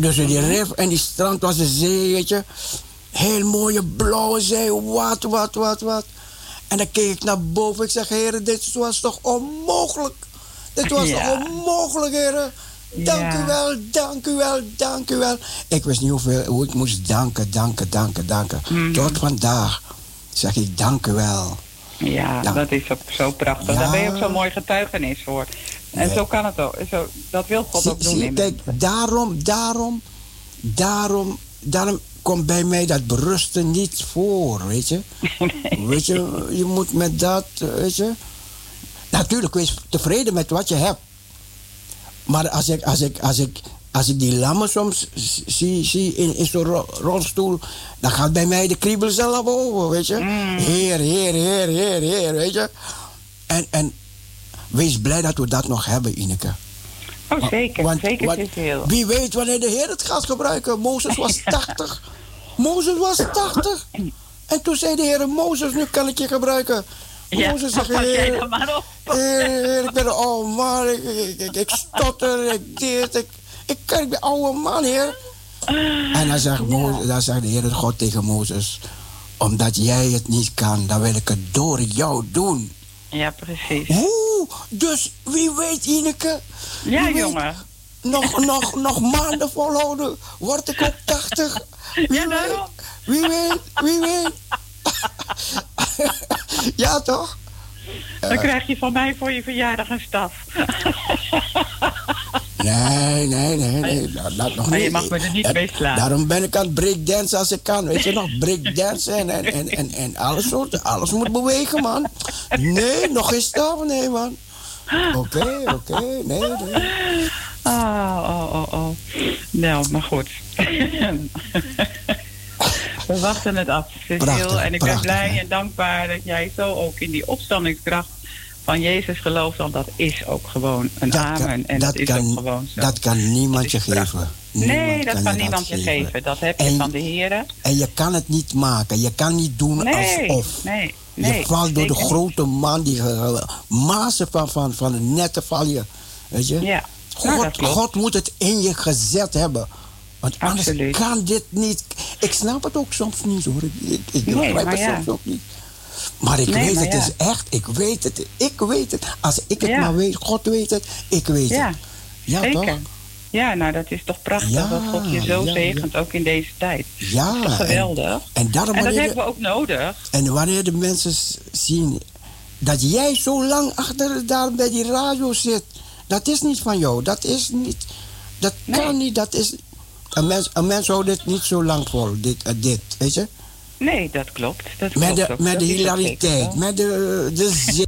tussen die rif en die strand was de zee, weet je. Heel mooie blauwe zee, wat, wat, wat, wat. En dan keek ik naar boven. Ik zeg, heren, dit was toch onmogelijk? Dit was Ja. toch onmogelijk, heren? Dank Ja. u wel, dank u wel, dank u wel. Ik wist niet hoeveel, hoe ik moest danken, danken, danken, danken. Mhm. Tot vandaag zeg ik dank u wel. Ja, dat is ook zo prachtig. Ja. Daar ben je ook zo'n mooi getuigenis voor. En Nee. zo kan het ook. Zo, dat wil God Zie, ook doen. zie, in kijk, daarom, daarom, daarom, daarom komt bij mij dat berusten niet voor, weet je. Weet je, je moet met dat, weet je. Natuurlijk, wees tevreden met wat je hebt. Maar als ik, als ik, als ik, als ik die lammen soms zie, zie in, in zo'n ro- rolstoel, dan gaat bij mij de kriebel zelf over, weet je. Heer, heer, heer, heer, heer, weet je. En, en wees blij dat we dat nog hebben, Ineke. Oh, zeker. Want- zeker want heel. Wie weet wanneer de Heer het gaat gebruiken. Mozes was 80. Mozes was 80. En toen zei de Heer, Mozes, nu kan ik je gebruiken. Ja, Mozes zegt, Heer, dan maar op. Heer, Heer, ik ben oude man. Ik, ik, ik, ik stotter, ik dit, ik, ik, ben een oude man, Heer. En dan zegt, Mozes, dan zegt de Heer God tegen Mozes... omdat jij het niet kan, dan wil ik het door jou doen. Ja, precies. Oeh, dus wie weet, Ineke... Ja, weet, jongen. nog, nog, nog maanden volhouden, word ik ook 80. Wie Ja, weet, wie weet, wie weet. ja, toch? Dan krijg je van mij voor je verjaardag een staf. Nee, nee, nee, nee. Dat, dat nog Maar niet. je mag me er niet mee slaan. Daarom ben ik aan het breakdansen als ik kan. Weet je nog, breakdansen en, en, en, en, en alles, soort, alles moet bewegen, man. Nee, nog geen stap, nee, man. Oké, oké, nee, nee. Ah, oh, oh, oh. Nou, maar goed. We wachten het af. Prachtig, en ik ben blij hè? en dankbaar dat jij zo ook in die opstandingskracht van Jezus gelooft. Want dat is ook gewoon een Dat amen. kan, en dat, is ook gewoon zo. dat kan niemand je geven. nee, dat kan niemand je geven. Dat heb je En- van de Heren. En je kan het niet maken. Je kan niet doen Nee, alsof. nee, nee. je valt door de grote man, die mazen van, van, van de netten val je. Weet je? Ja, nou, God, klopt. God moet het in je gezet hebben. Want anders Absoluut. kan dit niet. Ik snap het ook soms niet hoor. Ik, ik, begrijp het ja. soms ook niet. Maar ik Nee, weet maar het ja. is echt. Ik weet het. Ik weet het. Als ik het Ja. maar weet, God weet het. Ik weet Ja, het. Ja, zeker. toch? Ja, nou dat is toch prachtig dat God je zo zegent, ook in deze tijd. Ja. Geweldig. En, en daarom En dat hebben we ook nodig. En wanneer de mensen zien dat jij zo lang achter daar bij die radio zit, dat is niet van jou. Dat is niet. Dat Nee. kan niet. Dat is. Een mens, een mens houdt dit niet zo lang vol, dit, eh, dit weet je? Nee, dat klopt. Dat Met klopt de, ook. met Dat de hilariteit, met de, de zin.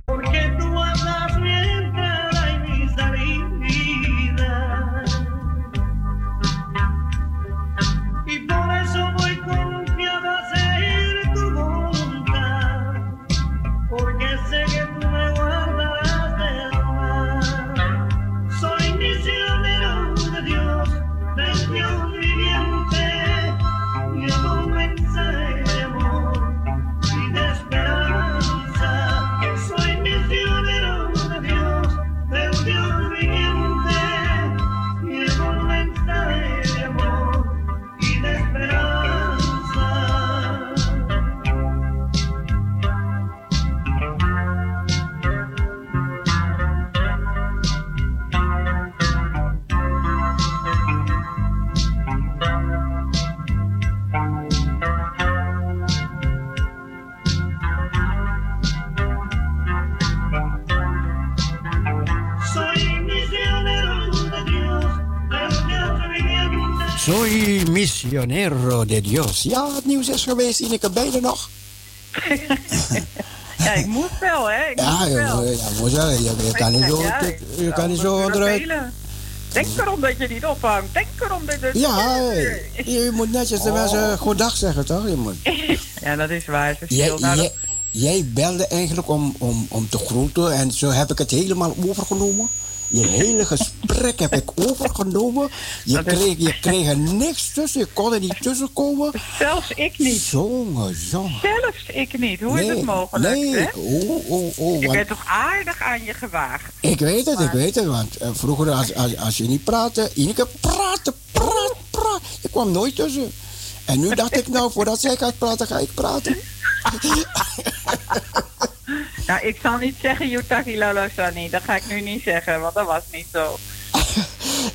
De Dios. Ja, het nieuws is geweest, Ineke, ben je er nog? Ja, ik moet wel, hè? Ik Ja, moet je, ja, moet je, je kan niet zo, ik je kan niet zo onderuit. Denk erom dat je niet ophangt. Denk erom dat je... Ja, je moet netjes de Oh. mensen goedendag zeggen, toch? Je moet. Ja, dat is waar. Nou, jij, jij belde eigenlijk om, om, om te groeten en zo heb ik het helemaal overgenomen. Je hele gesprek heb ik overgenomen. Je, Dat is- kreeg, je kreeg er niks tussen, je kon er niet tussenkomen. Zelfs ik niet. Jongen, jongen. Zelfs ik niet. Hoe is het mogelijk? nee, hè? oh, oh, oh, Ik want- toch aardig aan je gewaagd. Ik weet het, ik weet het. Want eh, vroeger, als, als, als je niet praatte, Ineke praten, praat, praat. Ik kwam nooit tussen. En nu dacht ik, nou, voordat zij gaat praten, ga ik praten. Nou, ik zal niet zeggen Yutaki Lalosani. Dat ga ik nu niet zeggen, want dat was niet zo.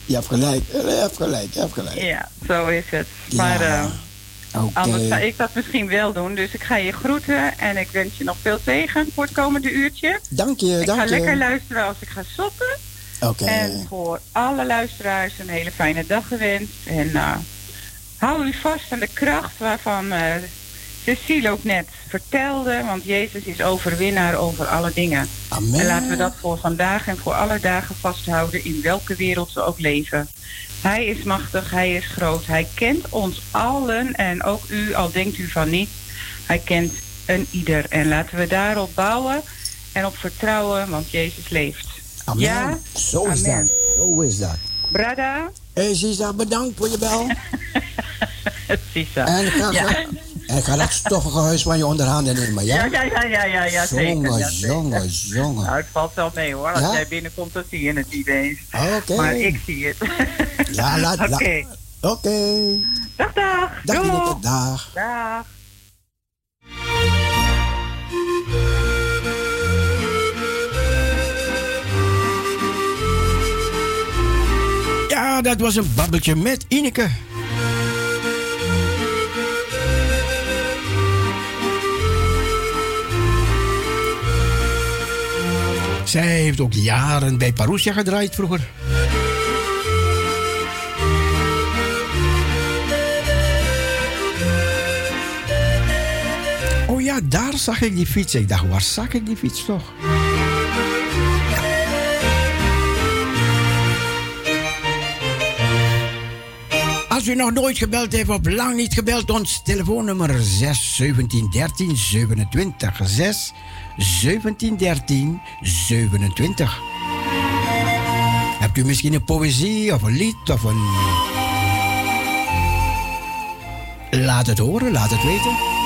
Je hebt gelijk, je hebt gelijk, je hebt gelijk. Ja, zo is het. Maar Ja, eh, anders zou ik dat misschien wel doen. Dus ik ga je groeten en ik wens je nog veel zegen voor het komende uurtje. Dank je, ik dank ga je. lekker luisteren als ik ga soppen. Oké. En voor alle luisteraars een hele fijne dag gewenst. En eh, hou u vast aan de kracht waarvan Cecile ook net vertelde. Want Jezus is overwinnaar over alle dingen. Amen. En laten we dat voor vandaag en voor alle dagen vasthouden in welke wereld we ook leven. Hij is machtig, hij is groot, hij kent ons allen en ook u, al denkt u van niet. Hij kent een ieder. En laten we daarop bouwen en op vertrouwen, want Jezus leeft. Amen. Ja? Zo is dat. Zo is dat. Brada? Hé, Sisa, bedankt voor je bel. Sisa. En Ja. En ik ga dat stoffige huis van je onder handen nemen, ja? Ja, ja, ja, ja, ja, ja, zeker. Jongen, jongen, jongen. Nou, het valt wel mee hoor. Als Ja? jij binnenkomt, dan zie je het niet eens. Oké. Maar ik zie het. Ja, laat... la- Oké. Oké. Dag, dag. Dag, Doeg. Ineke, dag. Dag. Ja, dat was een babbeltje met Ineke. Zij heeft ook jaren bij Parousia gedraaid vroeger. Oh ja, daar zag ik die fiets. Ik dacht, waar zag ik die fiets toch? Als u nog nooit gebeld heeft of lang niet gebeld, ons telefoonnummer 6 17 13 27 6 17 13 27. Hebt u misschien een poëzie of een lied of een. Laat het horen, laat het weten.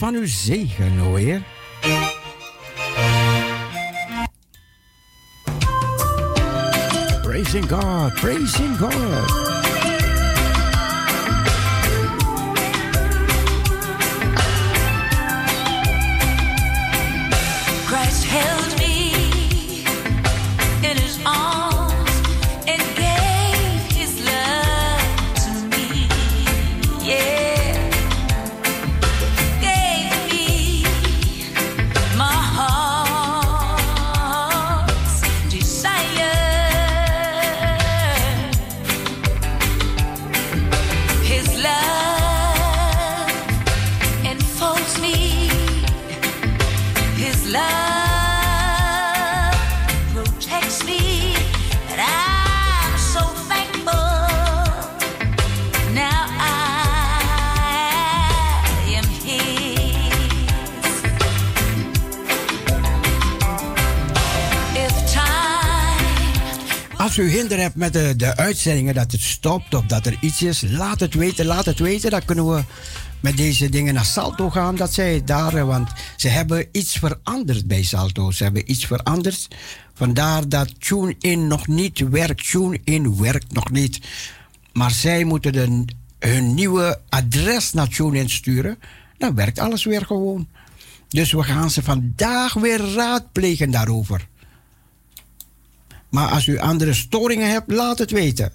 Van uw zegen, Heer. Praising God, praising God. met de, de uitzendingen, dat het stopt of dat er iets is, laat het weten, laat het weten. Dan kunnen we met deze dingen naar Salto gaan. Dat zij daar, want ze hebben iets veranderd bij Salto. Ze hebben iets veranderd. Vandaar dat TuneIn nog niet werkt. TuneIn werkt nog niet. Maar zij moeten hun nieuwe adres naar TuneIn sturen. Dan werkt alles weer gewoon. Dus we gaan ze vandaag weer raadplegen daarover. Maar als u andere storingen hebt, laat het weten.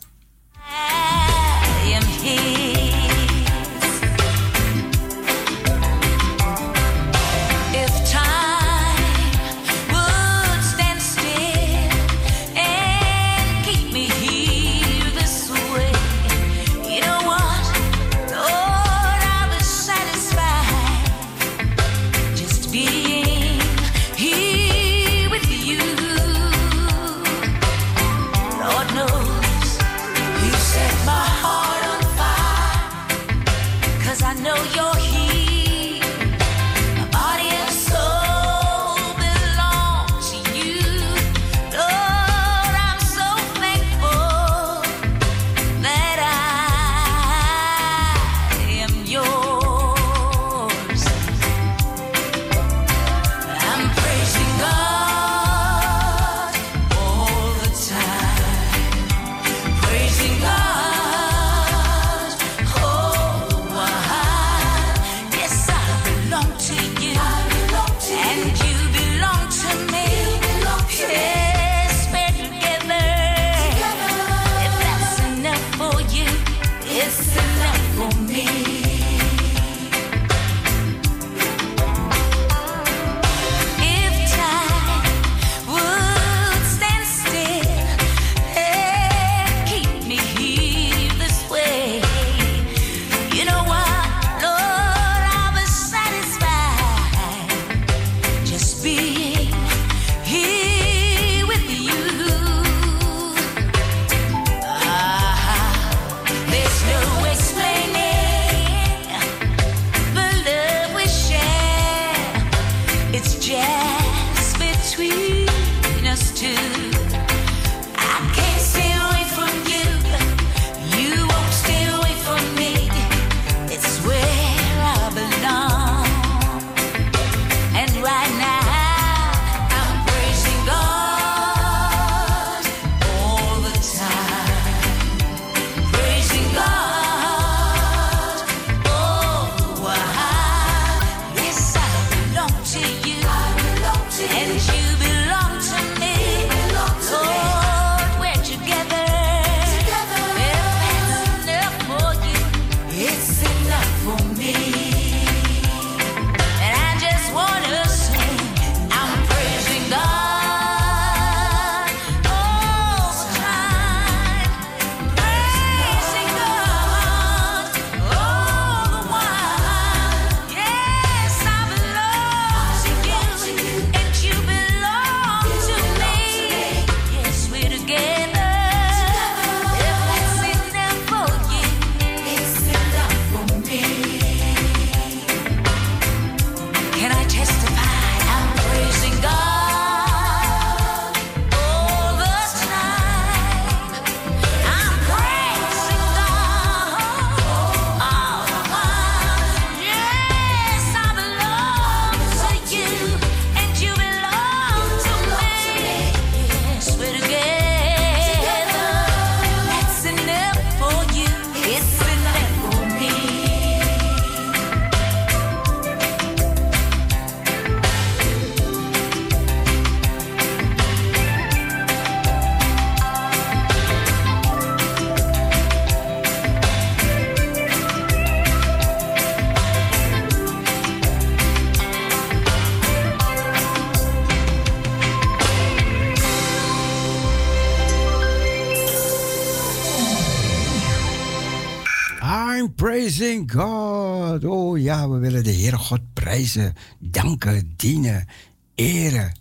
de Heere God prijzen, danken, dienen, eren.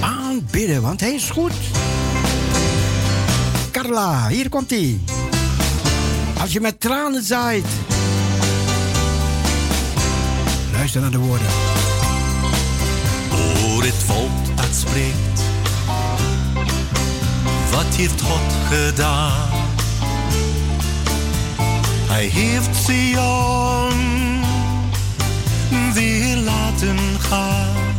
Aanbidden, want hij is goed. Carla, hier komt hij. Als je met tranen zaait, luister naar de woorden. Oor het volk dat spreekt, wat heeft God gedaan? Hij heeft Sion weer laten gaan.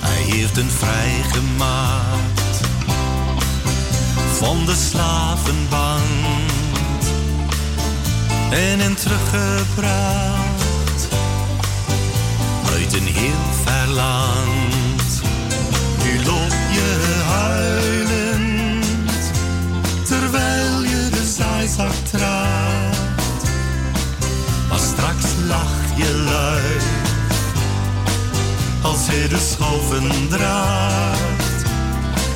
Hij heeft een vrijgemaakt van de slavenband en een teruggebracht uit een heel ver land. Lach je luid als je de schoven draagt.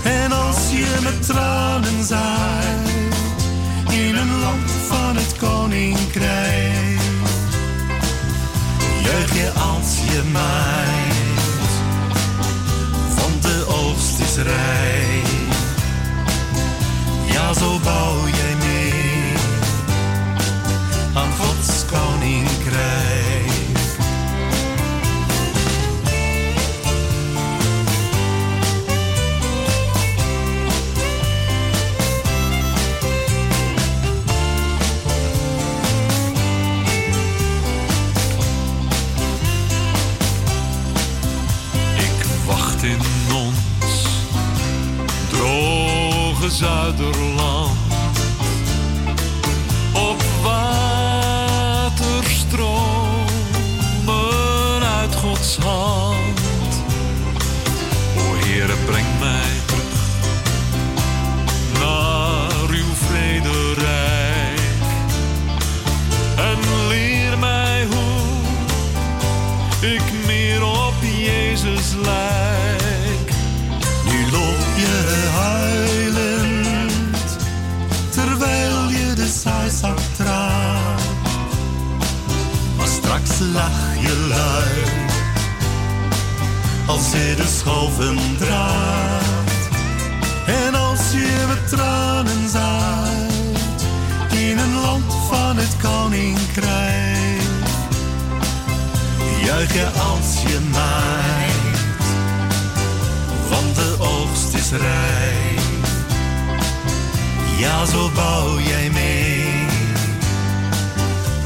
En als je met tranen zaait in een land van het koninkrijk, juich je als je maait, want de oogst is rijk. Ja, zo bouw jij koninkrijk. In ons droge zuiderland uit de schoven draagt. En als je met tranen zaait, in een land van het koninkrijk juich je als je maait, want de oogst is rijk. Ja, zo bouw jij mee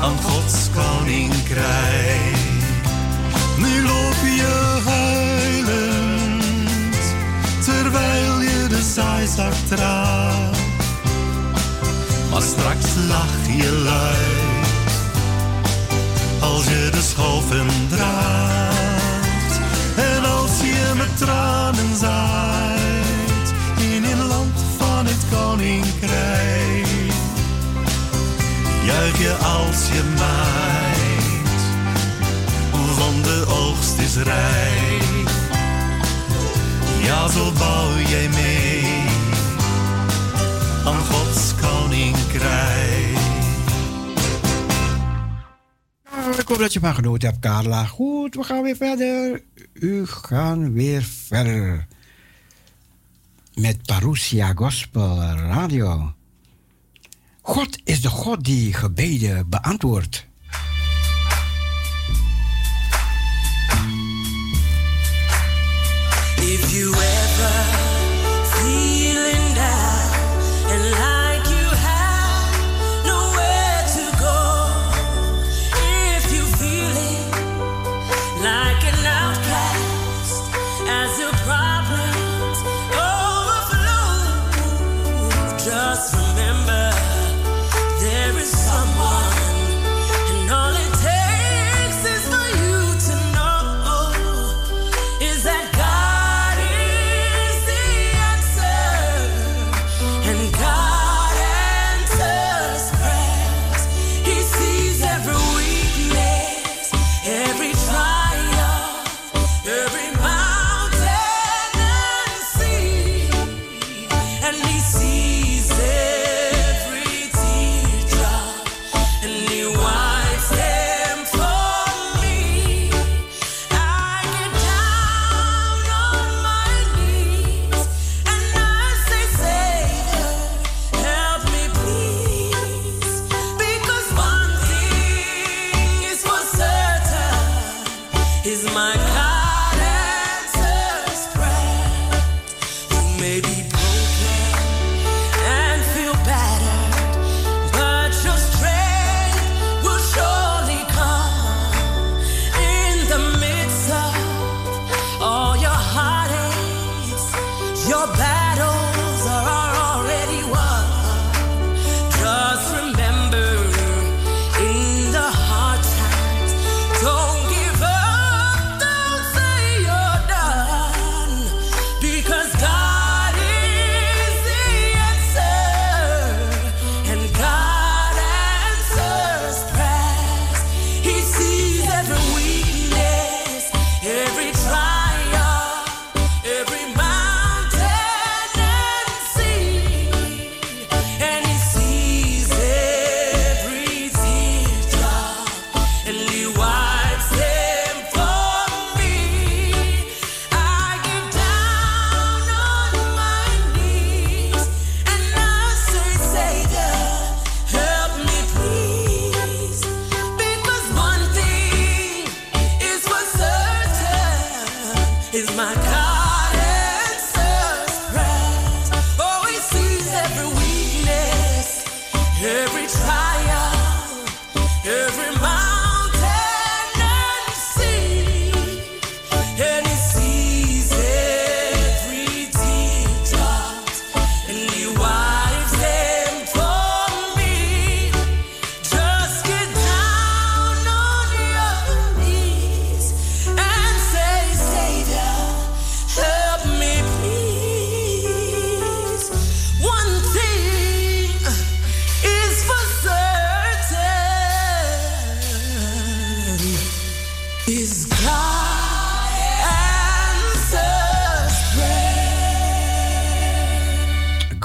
aan Gods koninkrijk. Nu loop je draagt. Maar straks lach je luid als je de schoven draagt. En als je met tranen zaait in een land van het koninkrijk. Juich je als je maait, want de oogst is rijk. Ja, zo bouw jij mee aan Gods koninkrijk. Nou, ik hoop dat je van genoten hebt, Carla. Goed, we gaan weer verder. U gaan weer verder. Met Parousia Gospel Radio. God is de God die gebeden beantwoordt. If you ever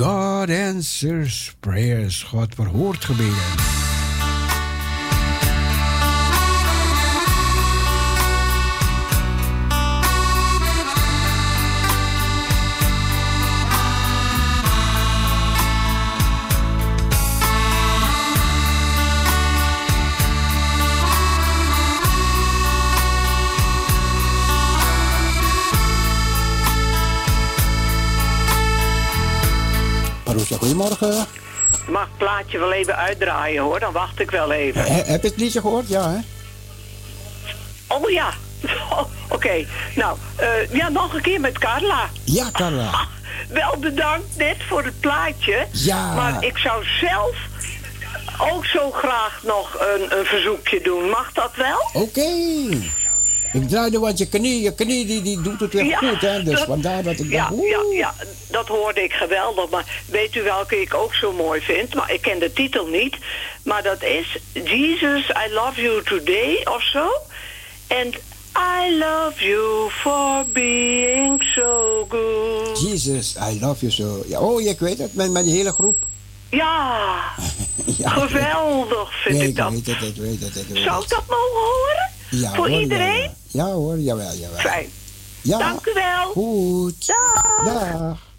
God answers prayers. God verhoort gebeden. Goedemorgen. Mag het plaatje wel even uitdraaien hoor, dan wacht ik wel even. He- heb je het liedje gehoord? Ja, hè? Oh ja, Oh, oké. Nou, eh, ja, nog een keer met Carla. Ja, Carla. Wel bedankt net voor het plaatje. Ja. Maar ik zou zelf ook zo graag nog een, een verzoekje doen. Mag dat wel? Oké. Ik draaide wat je knie, je knie die, die doet het weer Ja, goed, hè? Dus dat- vandaar dat ik Ja, dacht, ja, ja, dat hoorde ik geweldig. Maar weet u welke ik ook zo mooi vind? Maar ik ken de titel niet. Maar dat is Jesus, I love you today of zo. En I love you for being so good. Jesus, I love you so. Ja, oh, ik weet het, met, met die hele groep. Ja, Ja, geweldig vind ik dat. weet het, ik weet het, ik weet Zou ik dat mogen horen? Ja, voor hoor, iedereen? Ja, ja. Ja, hoor, jawel, jawel. Fijn. Ja. Dank u wel. Goed. Dag. Dag.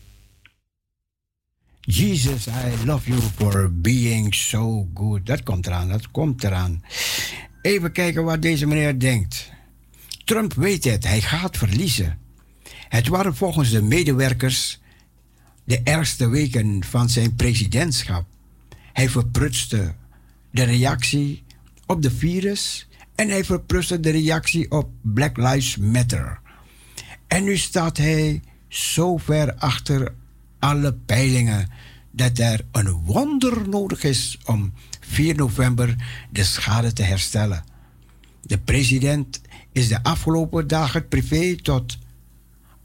Jesus, I love you for being so good. Dat komt eraan, dat komt eraan. Even kijken wat deze meneer denkt. Trump weet het, hij gaat verliezen. Het waren volgens de medewerkers de ergste weken van zijn presidentschap. Hij verprutste de reactie op de virus en hij verprutste de reactie op Black Lives Matter. En nu staat hij zo ver achter alle peilingen dat er een wonder nodig is om 4 november de schade te herstellen. De president is de afgelopen dagen privé tot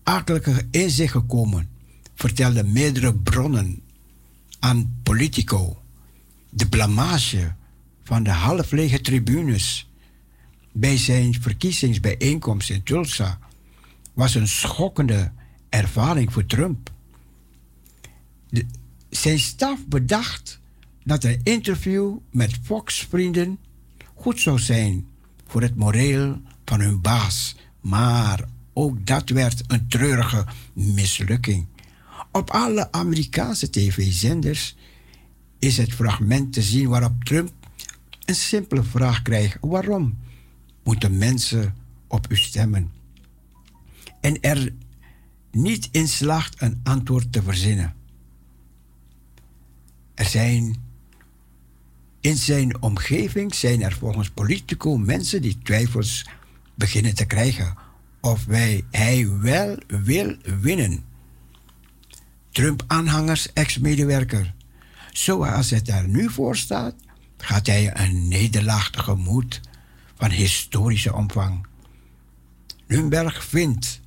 akelige inzicht gekomen, vertelden meerdere bronnen aan Politico. De blamage van de halflege tribunes bij zijn verkiezingsbijeenkomst in Tulsa was een schokkende ervaring voor Trump. Zijn staf bedacht dat een interview met Fox-vrienden goed zou zijn voor het moreel van hun baas, maar ook dat werd een treurige mislukking. Op alle Amerikaanse tv-zenders is het fragment te zien waarop Trump een simpele vraag krijgt: waarom moeten mensen op u stemmen? En er niet in slaagt een antwoord te verzinnen. Er zijn in zijn omgeving zijn er volgens Politico mensen die twijfels beginnen te krijgen of wij, hij wel wil winnen. Trump-aanhangers, ex-medewerker. Zoals het er nu voor staat, gaat hij een nederlaag tegemoet van historische omvang. Nürnberg vindt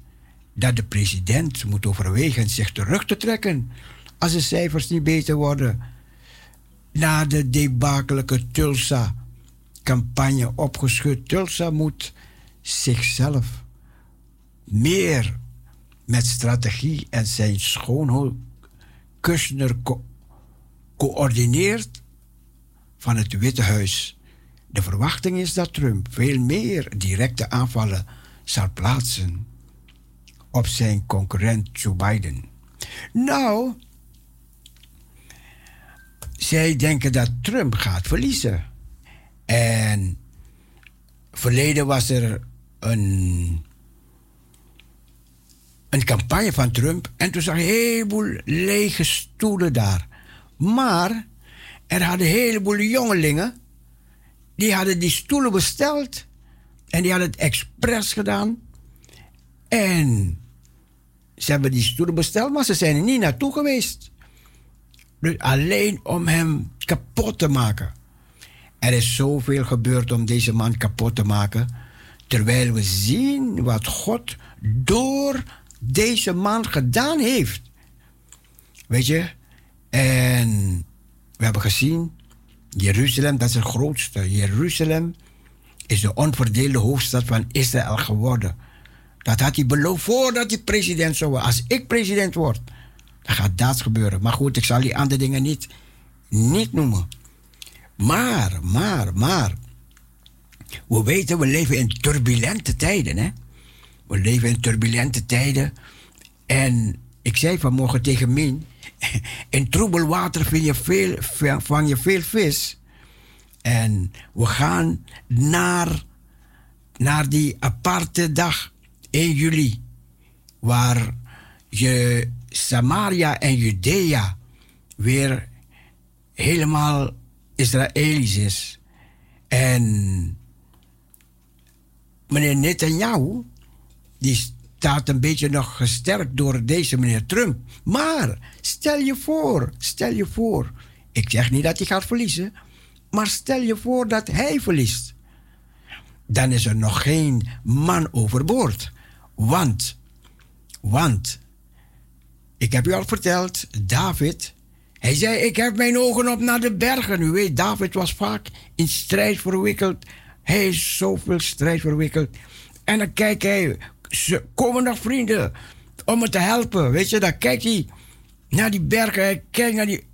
dat de president moet overwegen zich terug te trekken als de cijfers niet beter worden. Na de debakelijke Tulsa-campagne opgeschud, Tulsa moet zichzelf meer met strategie en zijn schoonhoed Kushner co- coördineert van het Witte Huis De verwachting is dat Trump veel meer directe aanvallen zal plaatsen op zijn concurrent Joe Biden. Nou, zij denken dat Trump gaat verliezen. En verleden was er een, een campagne van Trump en toen zag je een heleboel lege stoelen daar. Maar er hadden een heleboel jongelingen die hadden die stoelen besteld en die hadden het expres gedaan. En ze hebben die stoelen besteld, maar ze zijn er niet naartoe geweest. Dus alleen om hem kapot te maken. Er is zoveel gebeurd om deze man kapot te maken. Terwijl we zien wat God door deze man gedaan heeft. Weet je? En we hebben gezien, Jeruzalem, dat is het grootste. Jeruzalem is de onverdeelde hoofdstad van Israël geworden. Dat had hij beloofd voordat hij president zou worden. Als ik president word, dan gaat dat gebeuren. Maar goed, ik zal die andere dingen niet, niet noemen. Maar, maar, maar. We weten, we leven in turbulente tijden. Hè? We leven in turbulente tijden. En ik zei vanmorgen tegen Min... In troebel water vind je veel, vang je veel vis. En we gaan naar, naar die aparte dag 1 juli. Waar je Samaria en Judea weer helemaal Israëlisch is. En meneer Netanyahu, die staat een beetje nog gesterkt door deze meneer Trump. Maar stel je voor, stel je voor. Ik zeg niet dat hij gaat verliezen, maar stel je voor dat hij verliest. Dan is er nog geen man overboord. Want, want, ik heb u al verteld, David, hij zei, ik heb mijn ogen op naar de bergen. U weet, David was vaak in strijd verwikkeld. Hij is zoveel strijd verwikkeld. En dan kijkt hij, ze komen nog vrienden om me te helpen. Weet je, dan kijkt hij naar die bergen. Hij kijkt naar die,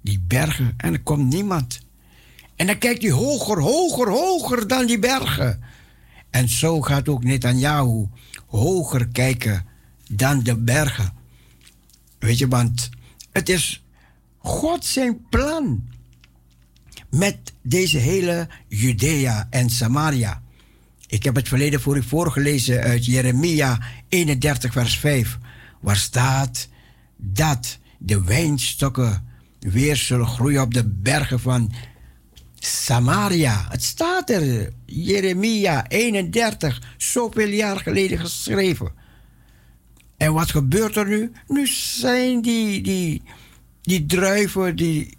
die bergen en er komt niemand. En dan kijkt hij hoger, hoger, hoger dan die bergen. En zo gaat ook Netanyahu hoger kijken dan de bergen. Weet je, want het is God zijn plan met deze hele Judea en Samaria. Ik heb het verleden voor u voorgelezen uit Jeremia 31, vers 5, waar staat dat de wijnstokken weer zullen groeien op de bergen van Samaria. Het staat er, Jeremia 31, zoveel jaar geleden geschreven. En wat gebeurt er nu? Nu zijn die, die, die druiven, die,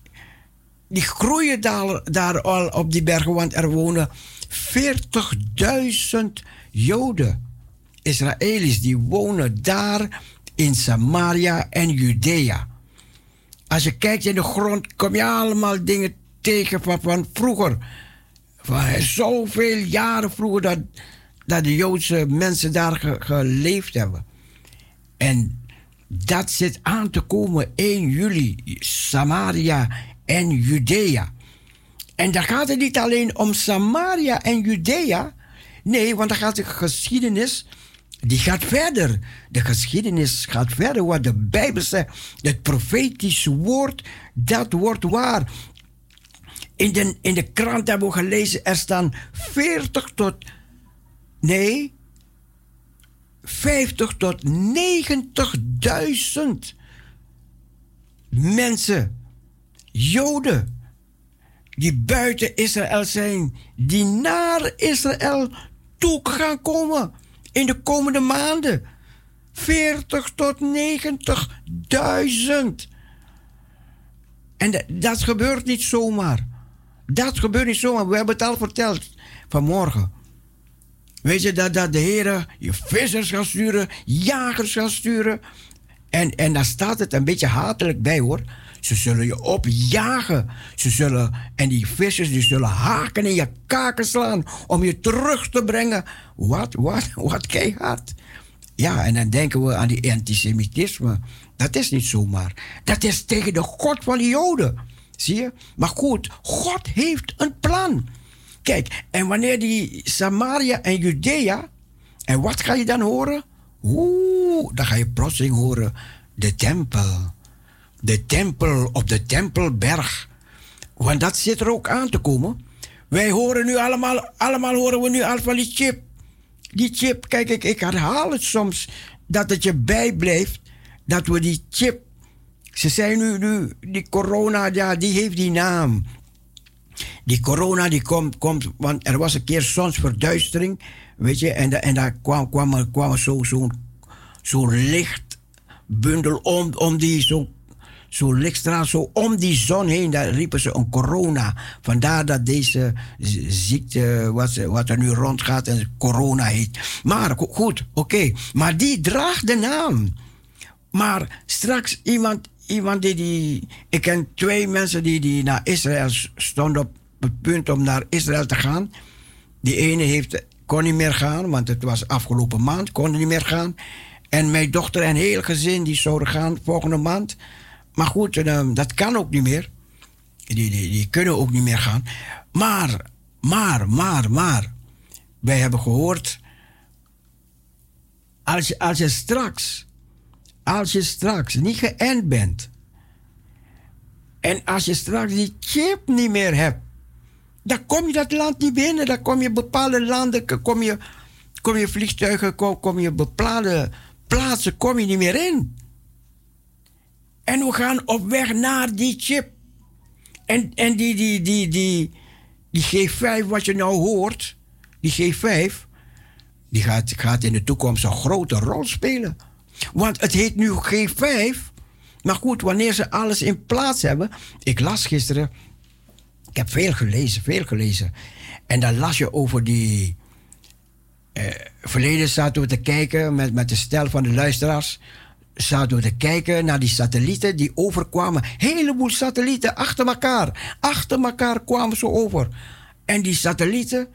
die groeien daar, daar al op die bergen, want er wonen 40.000 Joden, Israëli's, die wonen daar in Samaria en Judea. Als je kijkt in de grond, kom je allemaal dingen tegen van, van vroeger. Van zoveel jaren vroeger dat, dat de Joodse mensen daar ge- geleefd hebben. En dat zit aan te komen 1 juli, Samaria en Judea. En dan gaat het niet alleen om Samaria en Judea. Nee, want dan gaat de geschiedenis, die gaat verder. De geschiedenis gaat verder, wat de Bijbel zegt. Het profetische woord, dat wordt waar. In de, in de krant hebben we gelezen, er staan 40 tot, nee, 50 tot 90.000 mensen, Joden, die buiten Israël zijn, die naar Israël toe gaan komen in de komende maanden. 40 tot 90.000. En dat, gebeurt niet zomaar. Dat gebeurt niet zomaar. We hebben het al verteld vanmorgen. Weet je dat, dat de Heer je vissers gaat sturen, jagers gaat sturen. En, en daar staat het een beetje hatelijk bij hoor. Ze zullen je opjagen. Ze zullen, en die vissers die zullen haken in je kaken slaan om je terug te brengen. Wat, wat, wat keihard. Ja, en dan denken we aan die antisemitisme. Dat is niet zomaar. Dat is tegen de God van de Joden. Zie je? Maar goed, God heeft een plan. Kijk, en wanneer die Samaria en Judea, en wat ga je dan horen? Oeh, dan ga je plotseling horen de tempel. De tempel op de tempelberg. Want dat zit er ook aan te komen. Wij horen nu allemaal, allemaal horen we nu al van die chip. Die chip, kijk, ik, ik herhaal het soms dat het je bijblijft dat we die chip. Ze zijn nu, nu, die corona, ja, die heeft die naam. Die corona die komt, komt want er was een keer zonsverduistering, weet je, en, en daar kwam, kwam, kwam zo- zo'n zo lichtbundel om, om die, zo, zo lichtstraal, zo om die zon heen, daar riepen ze een corona. Vandaar dat deze ziekte, wat, wat er nu rondgaat, en corona heet. Maar go- goed, oké, maar die draagt de naam. Maar straks iemand, iemand die, die. Ik ken twee mensen die, die naar Israël stonden op het punt om naar Israël te gaan. Die ene heeft, kon niet meer gaan, want het was afgelopen maand, kon niet meer gaan. En mijn dochter en heel gezin die zouden gaan volgende maand. Maar goed, eh, dat kan ook niet meer. Die, die, die kunnen ook niet meer gaan. Maar, maar, maar, maar. Wij hebben gehoord. Als je, als je straks als je straks niet geënt bent en als je straks die chip niet meer hebt, dan kom je dat land niet binnen. Dan kom je bepaalde landen, kom je, kom je vliegtuigen, kom, kom je bepaalde plaatsen, kom je niet meer in. En we gaan op weg naar die chip. En, en die, die, die, die, die G5, wat je nou hoort, die G5, die gaat, gaat in de toekomst een grote rol spelen. Want het heet nu G5. Maar goed, wanneer ze alles in plaats hebben. Ik las gisteren. Ik heb veel gelezen, veel gelezen. En dan las je over die. eh, verleden zaten te kijken met, met de stel van de luisteraars. Zaten we te kijken naar die satellieten die overkwamen. heleboel satellieten achter elkaar. Achter elkaar kwamen ze over. En die satellieten.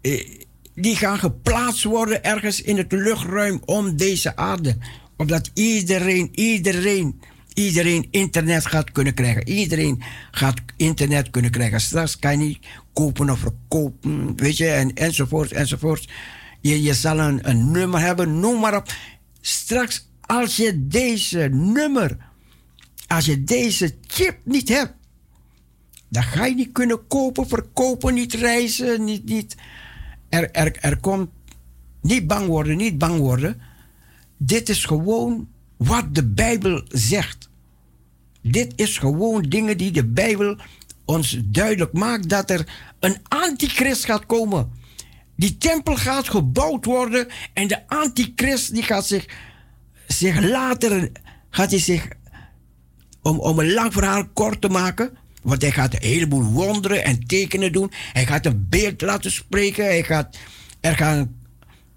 eh, die gaan geplaatst worden ergens in het luchtruim om deze aarde. Opdat iedereen, iedereen, iedereen internet gaat kunnen krijgen. Iedereen gaat internet kunnen krijgen. Straks kan je niet kopen of verkopen, weet je, en, enzovoort, enzovoort. Je, je zal een, een nummer hebben, noem maar op. Straks, als je deze nummer, als je deze chip niet hebt, dan ga je niet kunnen kopen, verkopen, niet reizen, niet, niet. Er, er, er komt niet bang worden, niet bang worden. Dit is gewoon wat de Bijbel zegt. Dit is gewoon dingen die de Bijbel ons duidelijk maakt dat er een antichrist gaat komen. Die tempel gaat gebouwd worden en de antichrist die gaat zich, zich later gaat hij zich om, om een lang verhaal kort te maken. Want hij gaat een heleboel wonderen en tekenen doen. Hij gaat een beeld laten spreken. Hij gaat, er gaan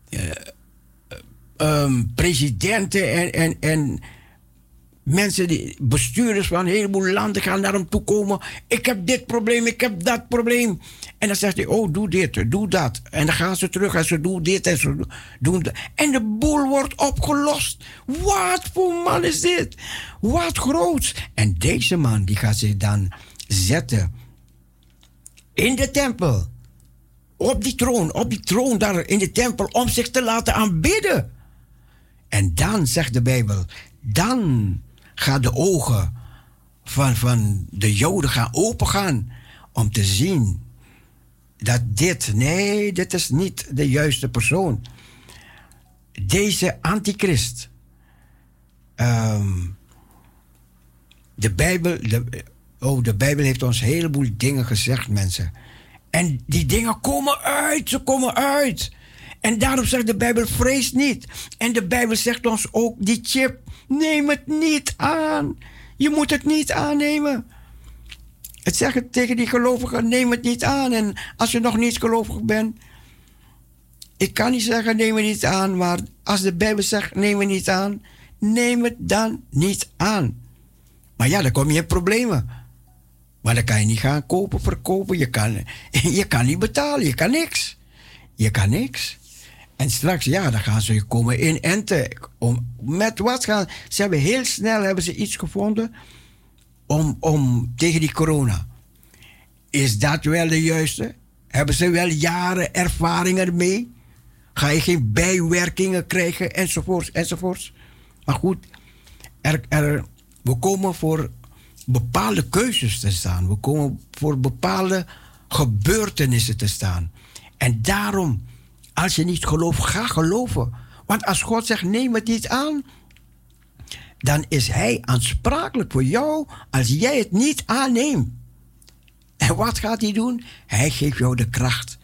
eh, ehm, presidenten en, en, en mensen, die, bestuurders van een heleboel landen gaan naar hem toe komen. Ik heb dit probleem, ik heb dat probleem. En dan zegt hij, oh, doe dit, doe dat. En dan gaan ze terug en ze doen dit en ze doen dat. En de boel wordt opgelost. Wat voor man is dit? Wat groots. En deze man, die gaat zich dan zetten in de tempel. Op die troon, op die troon daar in de tempel, om zich te laten aanbidden. En dan, zegt de Bijbel, dan gaan de ogen van, van de Joden gaan opengaan om te zien dat dit, nee, dit is niet de juiste persoon. Deze antichrist. ehm, de Bijbel, de, oh, de Bijbel heeft ons een heleboel dingen gezegd, mensen. En die dingen komen uit, ze komen uit. En daarom zegt de Bijbel, vrees niet. En de Bijbel zegt ons ook, die chip, neem het niet aan. Je moet het niet aannemen. Het zegt tegen die gelovigen, neem het niet aan. En als je nog niet gelovig bent, ik kan niet zeggen, neem het niet aan. Maar als de Bijbel zegt, neem het niet aan, neem het dan niet aan. Maar ja, dan kom je in problemen. Maar dan kan je niet gaan kopen, verkopen. Je kan, je kan niet betalen, je kan niks. Je kan niks. En straks, ja, dan gaan ze komen inenten. Om, met wat gaan ze? hebben heel snel hebben ze iets gevonden om, om tegen die corona. Is dat wel de juiste? Hebben ze wel jaren ervaring ermee? Ga je geen bijwerkingen krijgen, enzovoorts, enzovoorts. Maar goed, er, er, we komen voor bepaalde keuzes te staan. We komen voor bepaalde gebeurtenissen te staan. En daarom, als je niet gelooft, ga geloven. Want als God zegt, neem het niet aan, dan is Hij aansprakelijk voor jou als jij het niet aanneemt. En wat gaat Hij doen? Hij geeft jou de kracht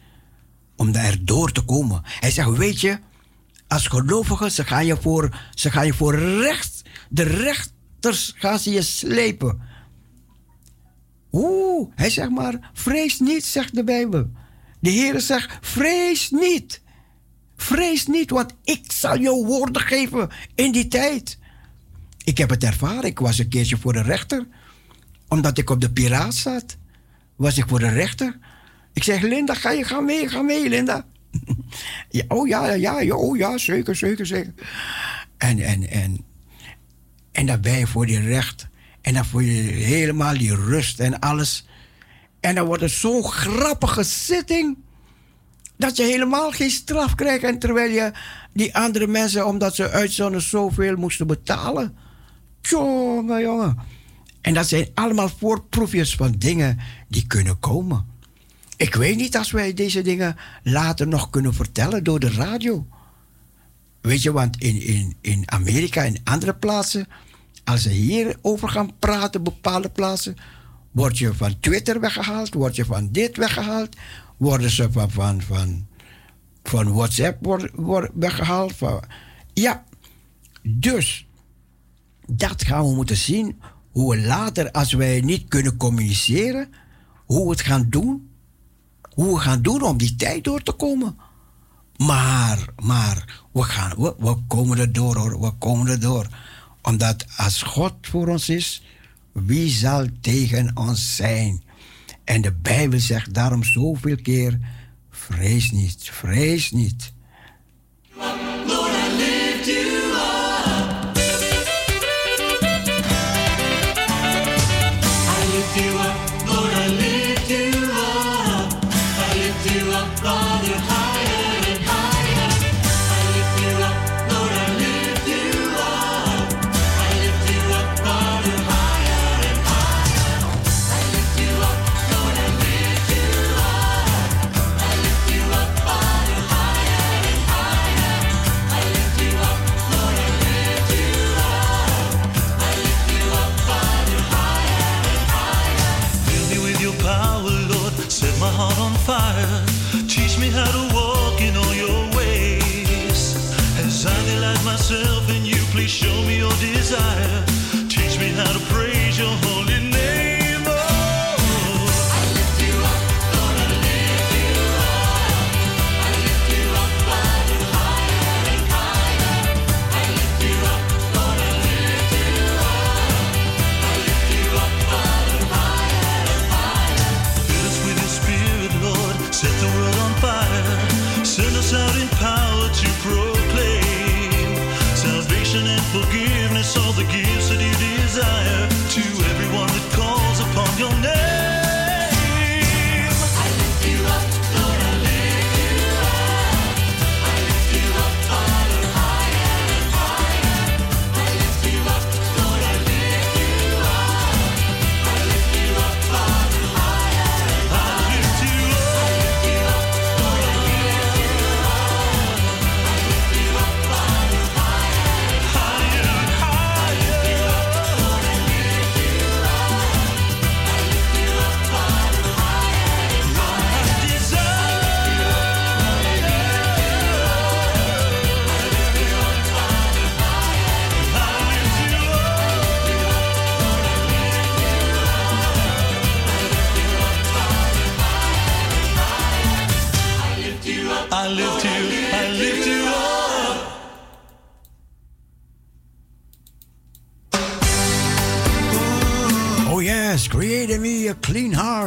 om daar door te komen. Hij zegt, weet je, als gelovige, ze gaan je voor, ze gaan je voor recht, de rechters gaan ze je slepen. Oeh, hij zegt maar, vrees niet, zegt de Bijbel. De Heer zegt, vrees niet. Vrees niet, want ik zal jou woorden geven in die tijd. Ik heb het ervaren. Ik was een keertje voor de rechter. Omdat ik op de piraat zat, was ik voor de rechter. Ik zeg, Linda, ga je gaan mee, ga mee, Linda. ja, oh ja, ja, ja, oh ja, zeker, zeker, zeker. En, en, en, en dan voor die recht. En dan voel je helemaal die rust en alles. En dan wordt het zo'n grappige zitting. Dat je helemaal geen straf krijgt. En terwijl je die andere mensen, omdat ze uitzonden, zoveel moesten betalen. Jongen, jongen. En dat zijn allemaal voorproefjes van dingen die kunnen komen. Ik weet niet als wij deze dingen later nog kunnen vertellen door de radio. Weet je, want in, in, in Amerika en andere plaatsen, als ze hierover gaan praten, bepaalde plaatsen, word je van Twitter weggehaald, word je van dit weggehaald, worden ze van, van, van, WhatsApp word, word weggehaald. Van, ja, dus dat gaan we moeten zien. Hoe we later, als wij niet kunnen communiceren, hoe we het gaan doen. Hoe we gaan doen om die tijd door te komen. Maar, maar, we, gaan, we, we komen er door hoor, we komen er door. Omdat als God voor ons is, wie zal tegen ons zijn? En de Bijbel zegt daarom zoveel keer, vrees niet, vrees niet.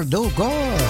do Gol.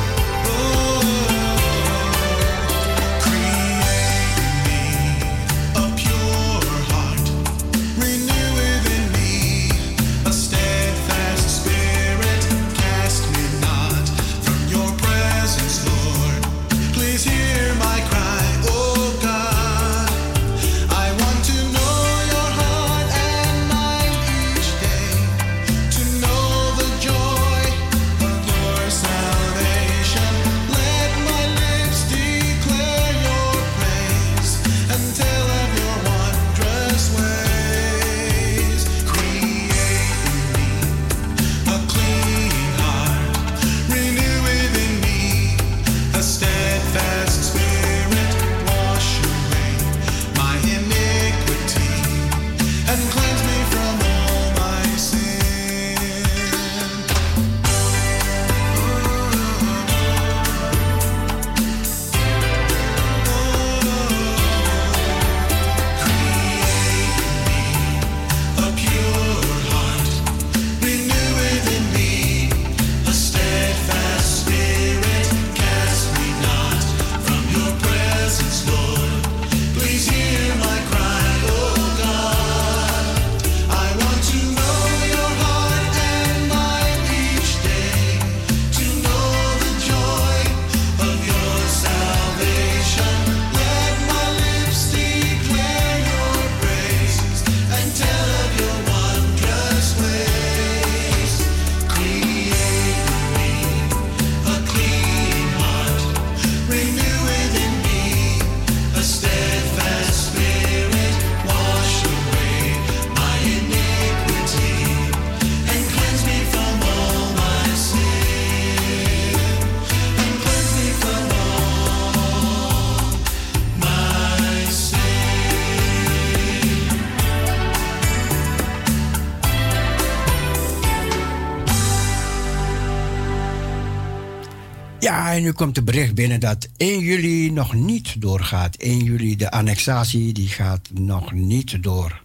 En nu komt de bericht binnen dat 1 juli nog niet doorgaat. 1 juli, de annexatie, die gaat nog niet door.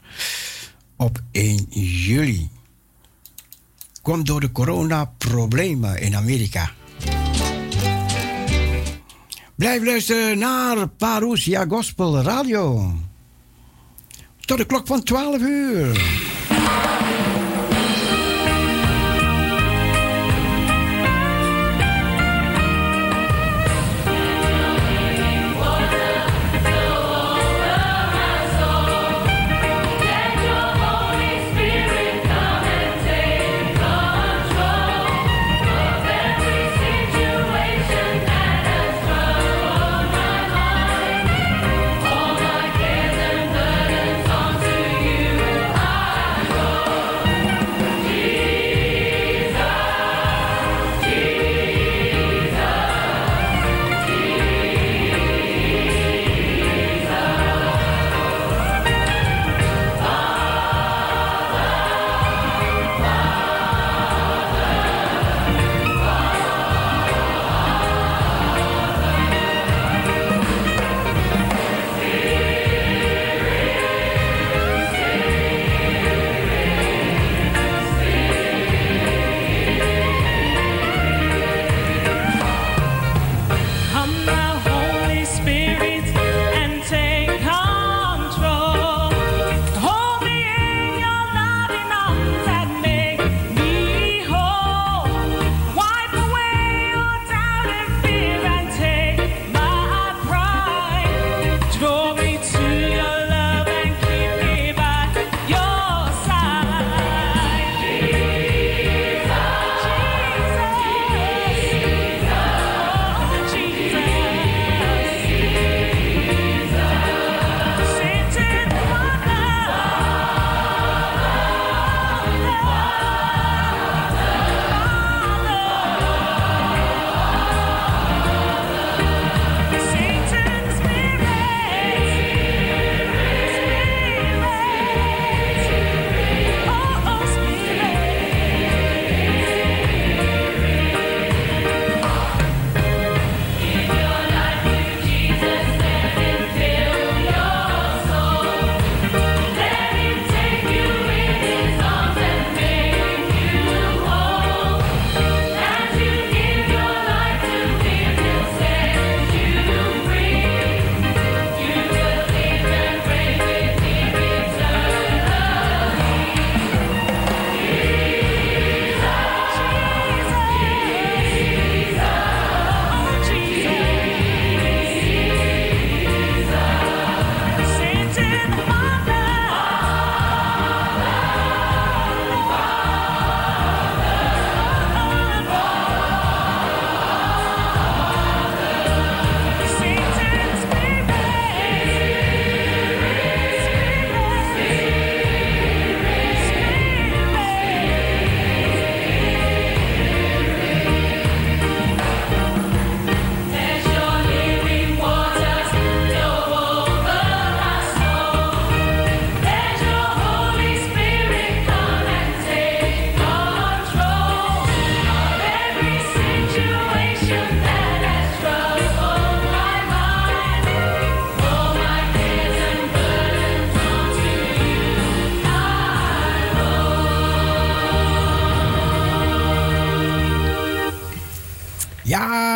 Op 1 juli. Komt door de coronaproblemen in Amerika. Blijf luisteren naar Parousia Gospel Radio. Tot de klok van 12 uur.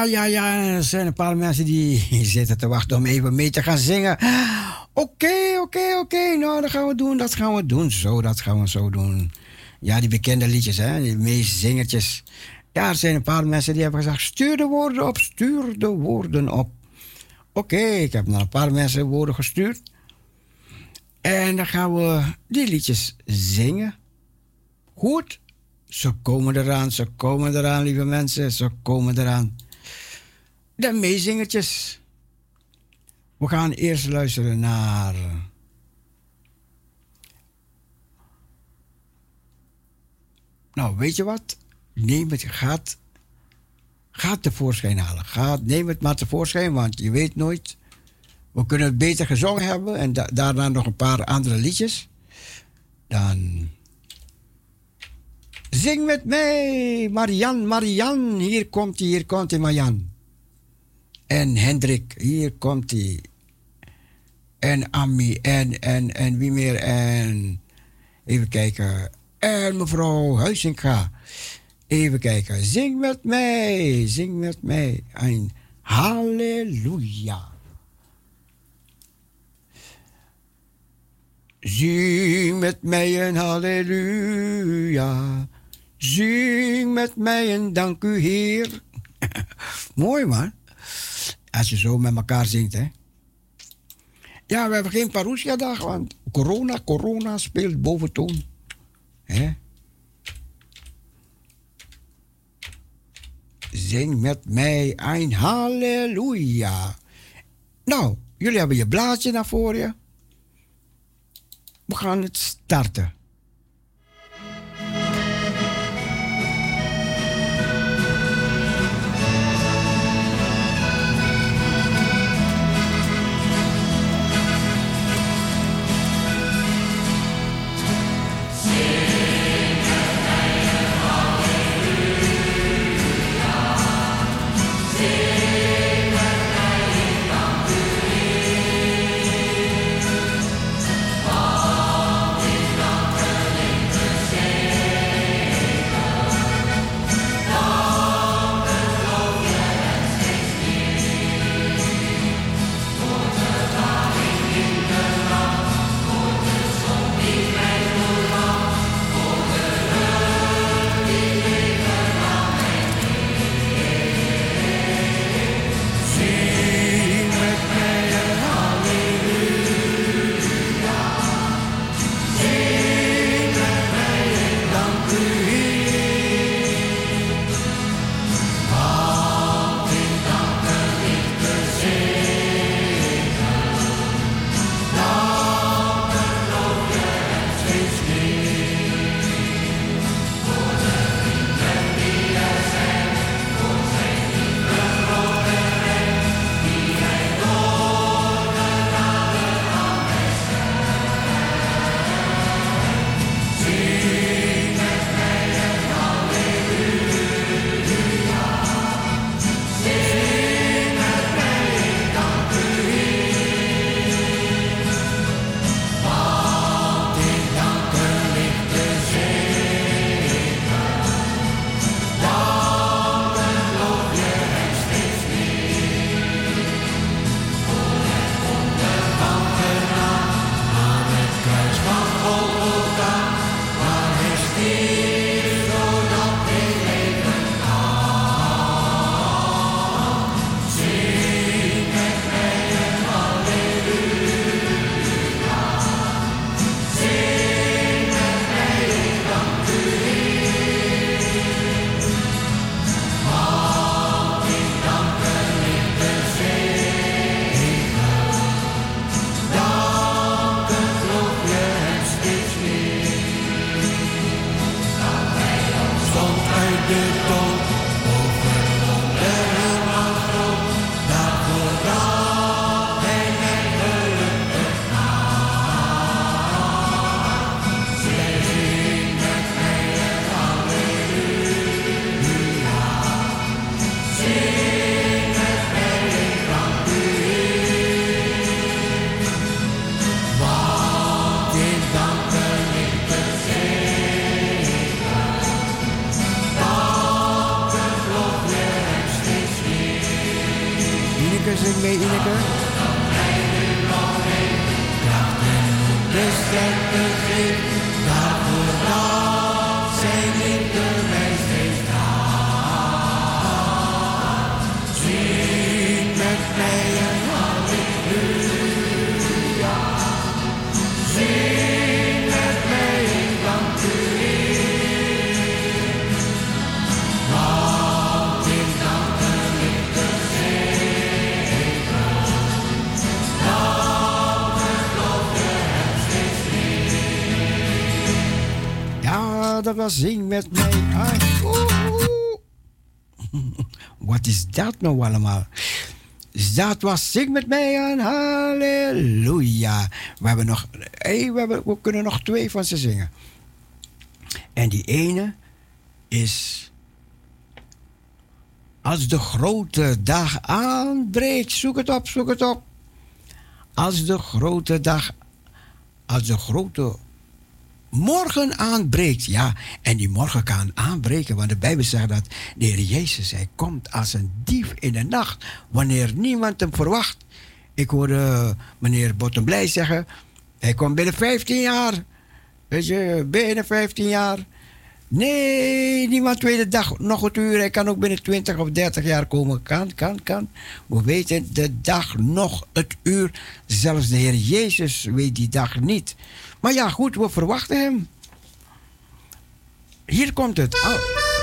Ja, ja. Er zijn een paar mensen die zitten te wachten om even mee te gaan zingen. Oké, oké, oké. Nou, dat gaan we doen. Dat gaan we doen. Zo, dat gaan we zo doen. Ja, die bekende liedjes, hè. Die meeste zingertjes. Ja, er zijn een paar mensen die hebben gezegd... stuur de woorden op, stuur de woorden op. Oké, ik heb naar een paar mensen woorden gestuurd. En dan gaan we die liedjes zingen. Goed. Ze komen eraan, ze komen eraan, lieve mensen. Ze komen eraan. De meezingertjes. We gaan eerst luisteren naar. Nou, weet je wat? Neem het, gaat, gaat tevoorschijn halen. Gaat, neem het maar tevoorschijn, want je weet nooit. We kunnen het beter gezongen hebben en da- daarna nog een paar andere liedjes. Dan Zing met mij, Marian, Marian. Hier komt hij, hier komt hij, Marian. En Hendrik, hier komt hij. En Ami en, en, en wie meer? En even kijken. En mevrouw Huizinga. Even kijken. Zing met mij. Zing met mij. Een halleluja. Zing met mij een halleluja. Zing met mij een dank u Heer. Mooi man. Als je zo met elkaar zingt, hè. Ja, we hebben geen parousia-dag, want corona, corona speelt boventoon. Hè? Zing met mij een halleluja. Nou, jullie hebben je blaadje naar voor je. We gaan het starten. Zing met mij. Oeh. Wat is dat nou allemaal? Dat was zing met mij een halleluja. We hebben nog, hey, we, we kunnen nog twee van ze zingen. En die ene is Als de grote dag aanbreekt, zoek het op, zoek het op. Als de grote dag, als de grote morgen aanbreekt. Ja, en die morgen kan aanbreken, want de Bijbel zegt dat de Heer Jezus, hij komt als een dief in de nacht, wanneer niemand hem verwacht. Ik hoorde eh, meneer Bottenblij zeggen, hij komt binnen 15 jaar. Weet je, binnen 15 jaar. Nee, niemand weet de dag, nog het uur. Hij kan ook binnen 20 of 30 jaar komen. Kan, kan, kan. We weten de dag, nog het uur. Zelfs de Heer Jezus weet die dag niet. Maar ja, goed, we verwachten hem. Hier komt het. Oh.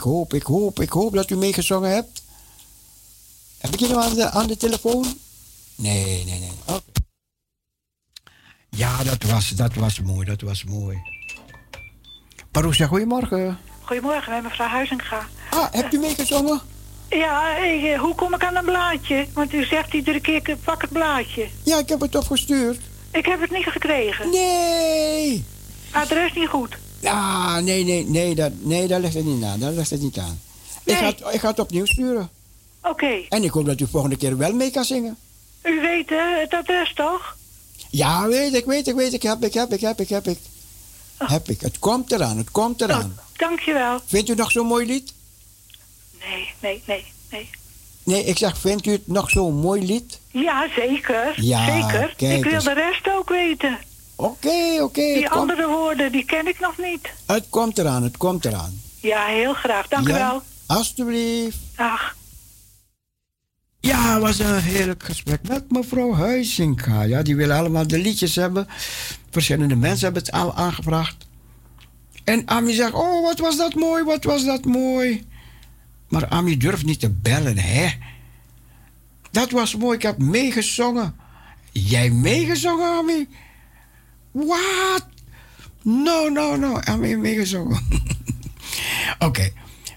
Ik hoop, ik hoop, ik hoop dat u meegezongen hebt. Heb ik iemand aan de, aan de telefoon? Nee, nee, nee. Oké. Ja, dat was, dat was mooi, dat was mooi. Parousia, goedemorgen. Goedemorgen, met mevrouw Huizinga. Ah, hebt u meegezongen? Ja, ik, eh, hoe kom ik aan een blaadje? Want u zegt iedere keer, pak het blaadje. Ja, ik heb het opgestuurd. Ik heb het niet gekregen. Nee! Adres niet goed. Ja, nee, nee, nee, dat, nee, daar ligt het niet aan. Daar ligt het niet aan. Ik, ga het, ik ga het opnieuw sturen. Oké. En ik hoop dat u volgende keer wel mee kan zingen. U weet hè, het adres toch? Ja, weet ik, weet ik, weet ik. Heb ik, heb ik, heb ik, heb ik. Heb ik. Het komt eraan, het komt eraan. Dankjewel. Vindt u nog zo'n mooi lied? Nee, nee, nee, nee. Nee, ik zeg, vindt u het nog zo'n mooi lied? Ja, zeker. Ja, zeker. kijk ik wil de rest ook weten. Oké, oké. Die komt- andere woorden, die ken ik nog niet. het komt eraan, het komt eraan. Ja, heel graag. Dank u Ja? wel. Alsjeblieft. Ach. Ja, het was een heerlijk gesprek met mevrouw Huizinga. Ja, die willen allemaal de liedjes hebben. Verschillende mensen hebben het al aangevraagd. En Ami zegt, oh, wat was dat mooi, wat was dat mooi. Maar Ami durft niet te bellen, hè. Dat was mooi, ik heb meegezongen. Jij meegezongen, Ami? Wat? No, no, no, Ami meegezongen. Oké.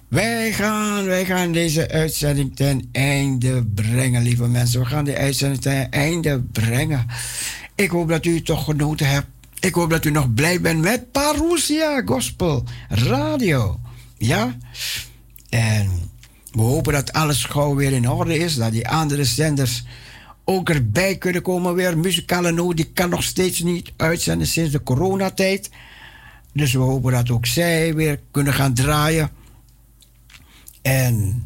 Wij gaan, wij gaan deze uitzending ten einde brengen, lieve mensen. We gaan de uitzending ten einde brengen. Ik hoop dat u toch genoten hebt. Ik hoop dat u nog blij bent met Parousia Gospel Radio. Ja? En we hopen dat alles gauw weer in orde is. Dat die andere zenders ook erbij kunnen komen weer. Muzikale noot, die kan nog steeds niet uitzenden sinds de coronatijd. Dus we hopen dat ook zij weer kunnen gaan draaien. En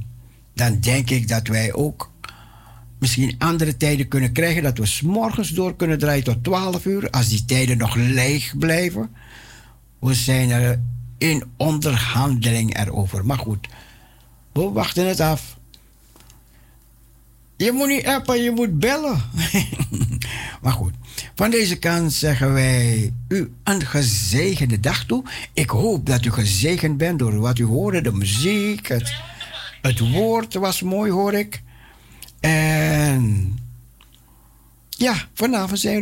dan denk ik dat wij ook misschien andere tijden kunnen krijgen. Dat we s'morgens door kunnen draaien tot 12 uur. Als die tijden nog leeg blijven. We zijn er in onderhandeling erover. Maar goed, we wachten het af. Je moet niet appen, je moet bellen. maar goed, van deze kant zeggen wij u een gezegende dag toe. Ik hoop dat u gezegend bent door wat u hoorde, de muziek, het, woord was mooi hoor ik. En ja, vanavond zijn we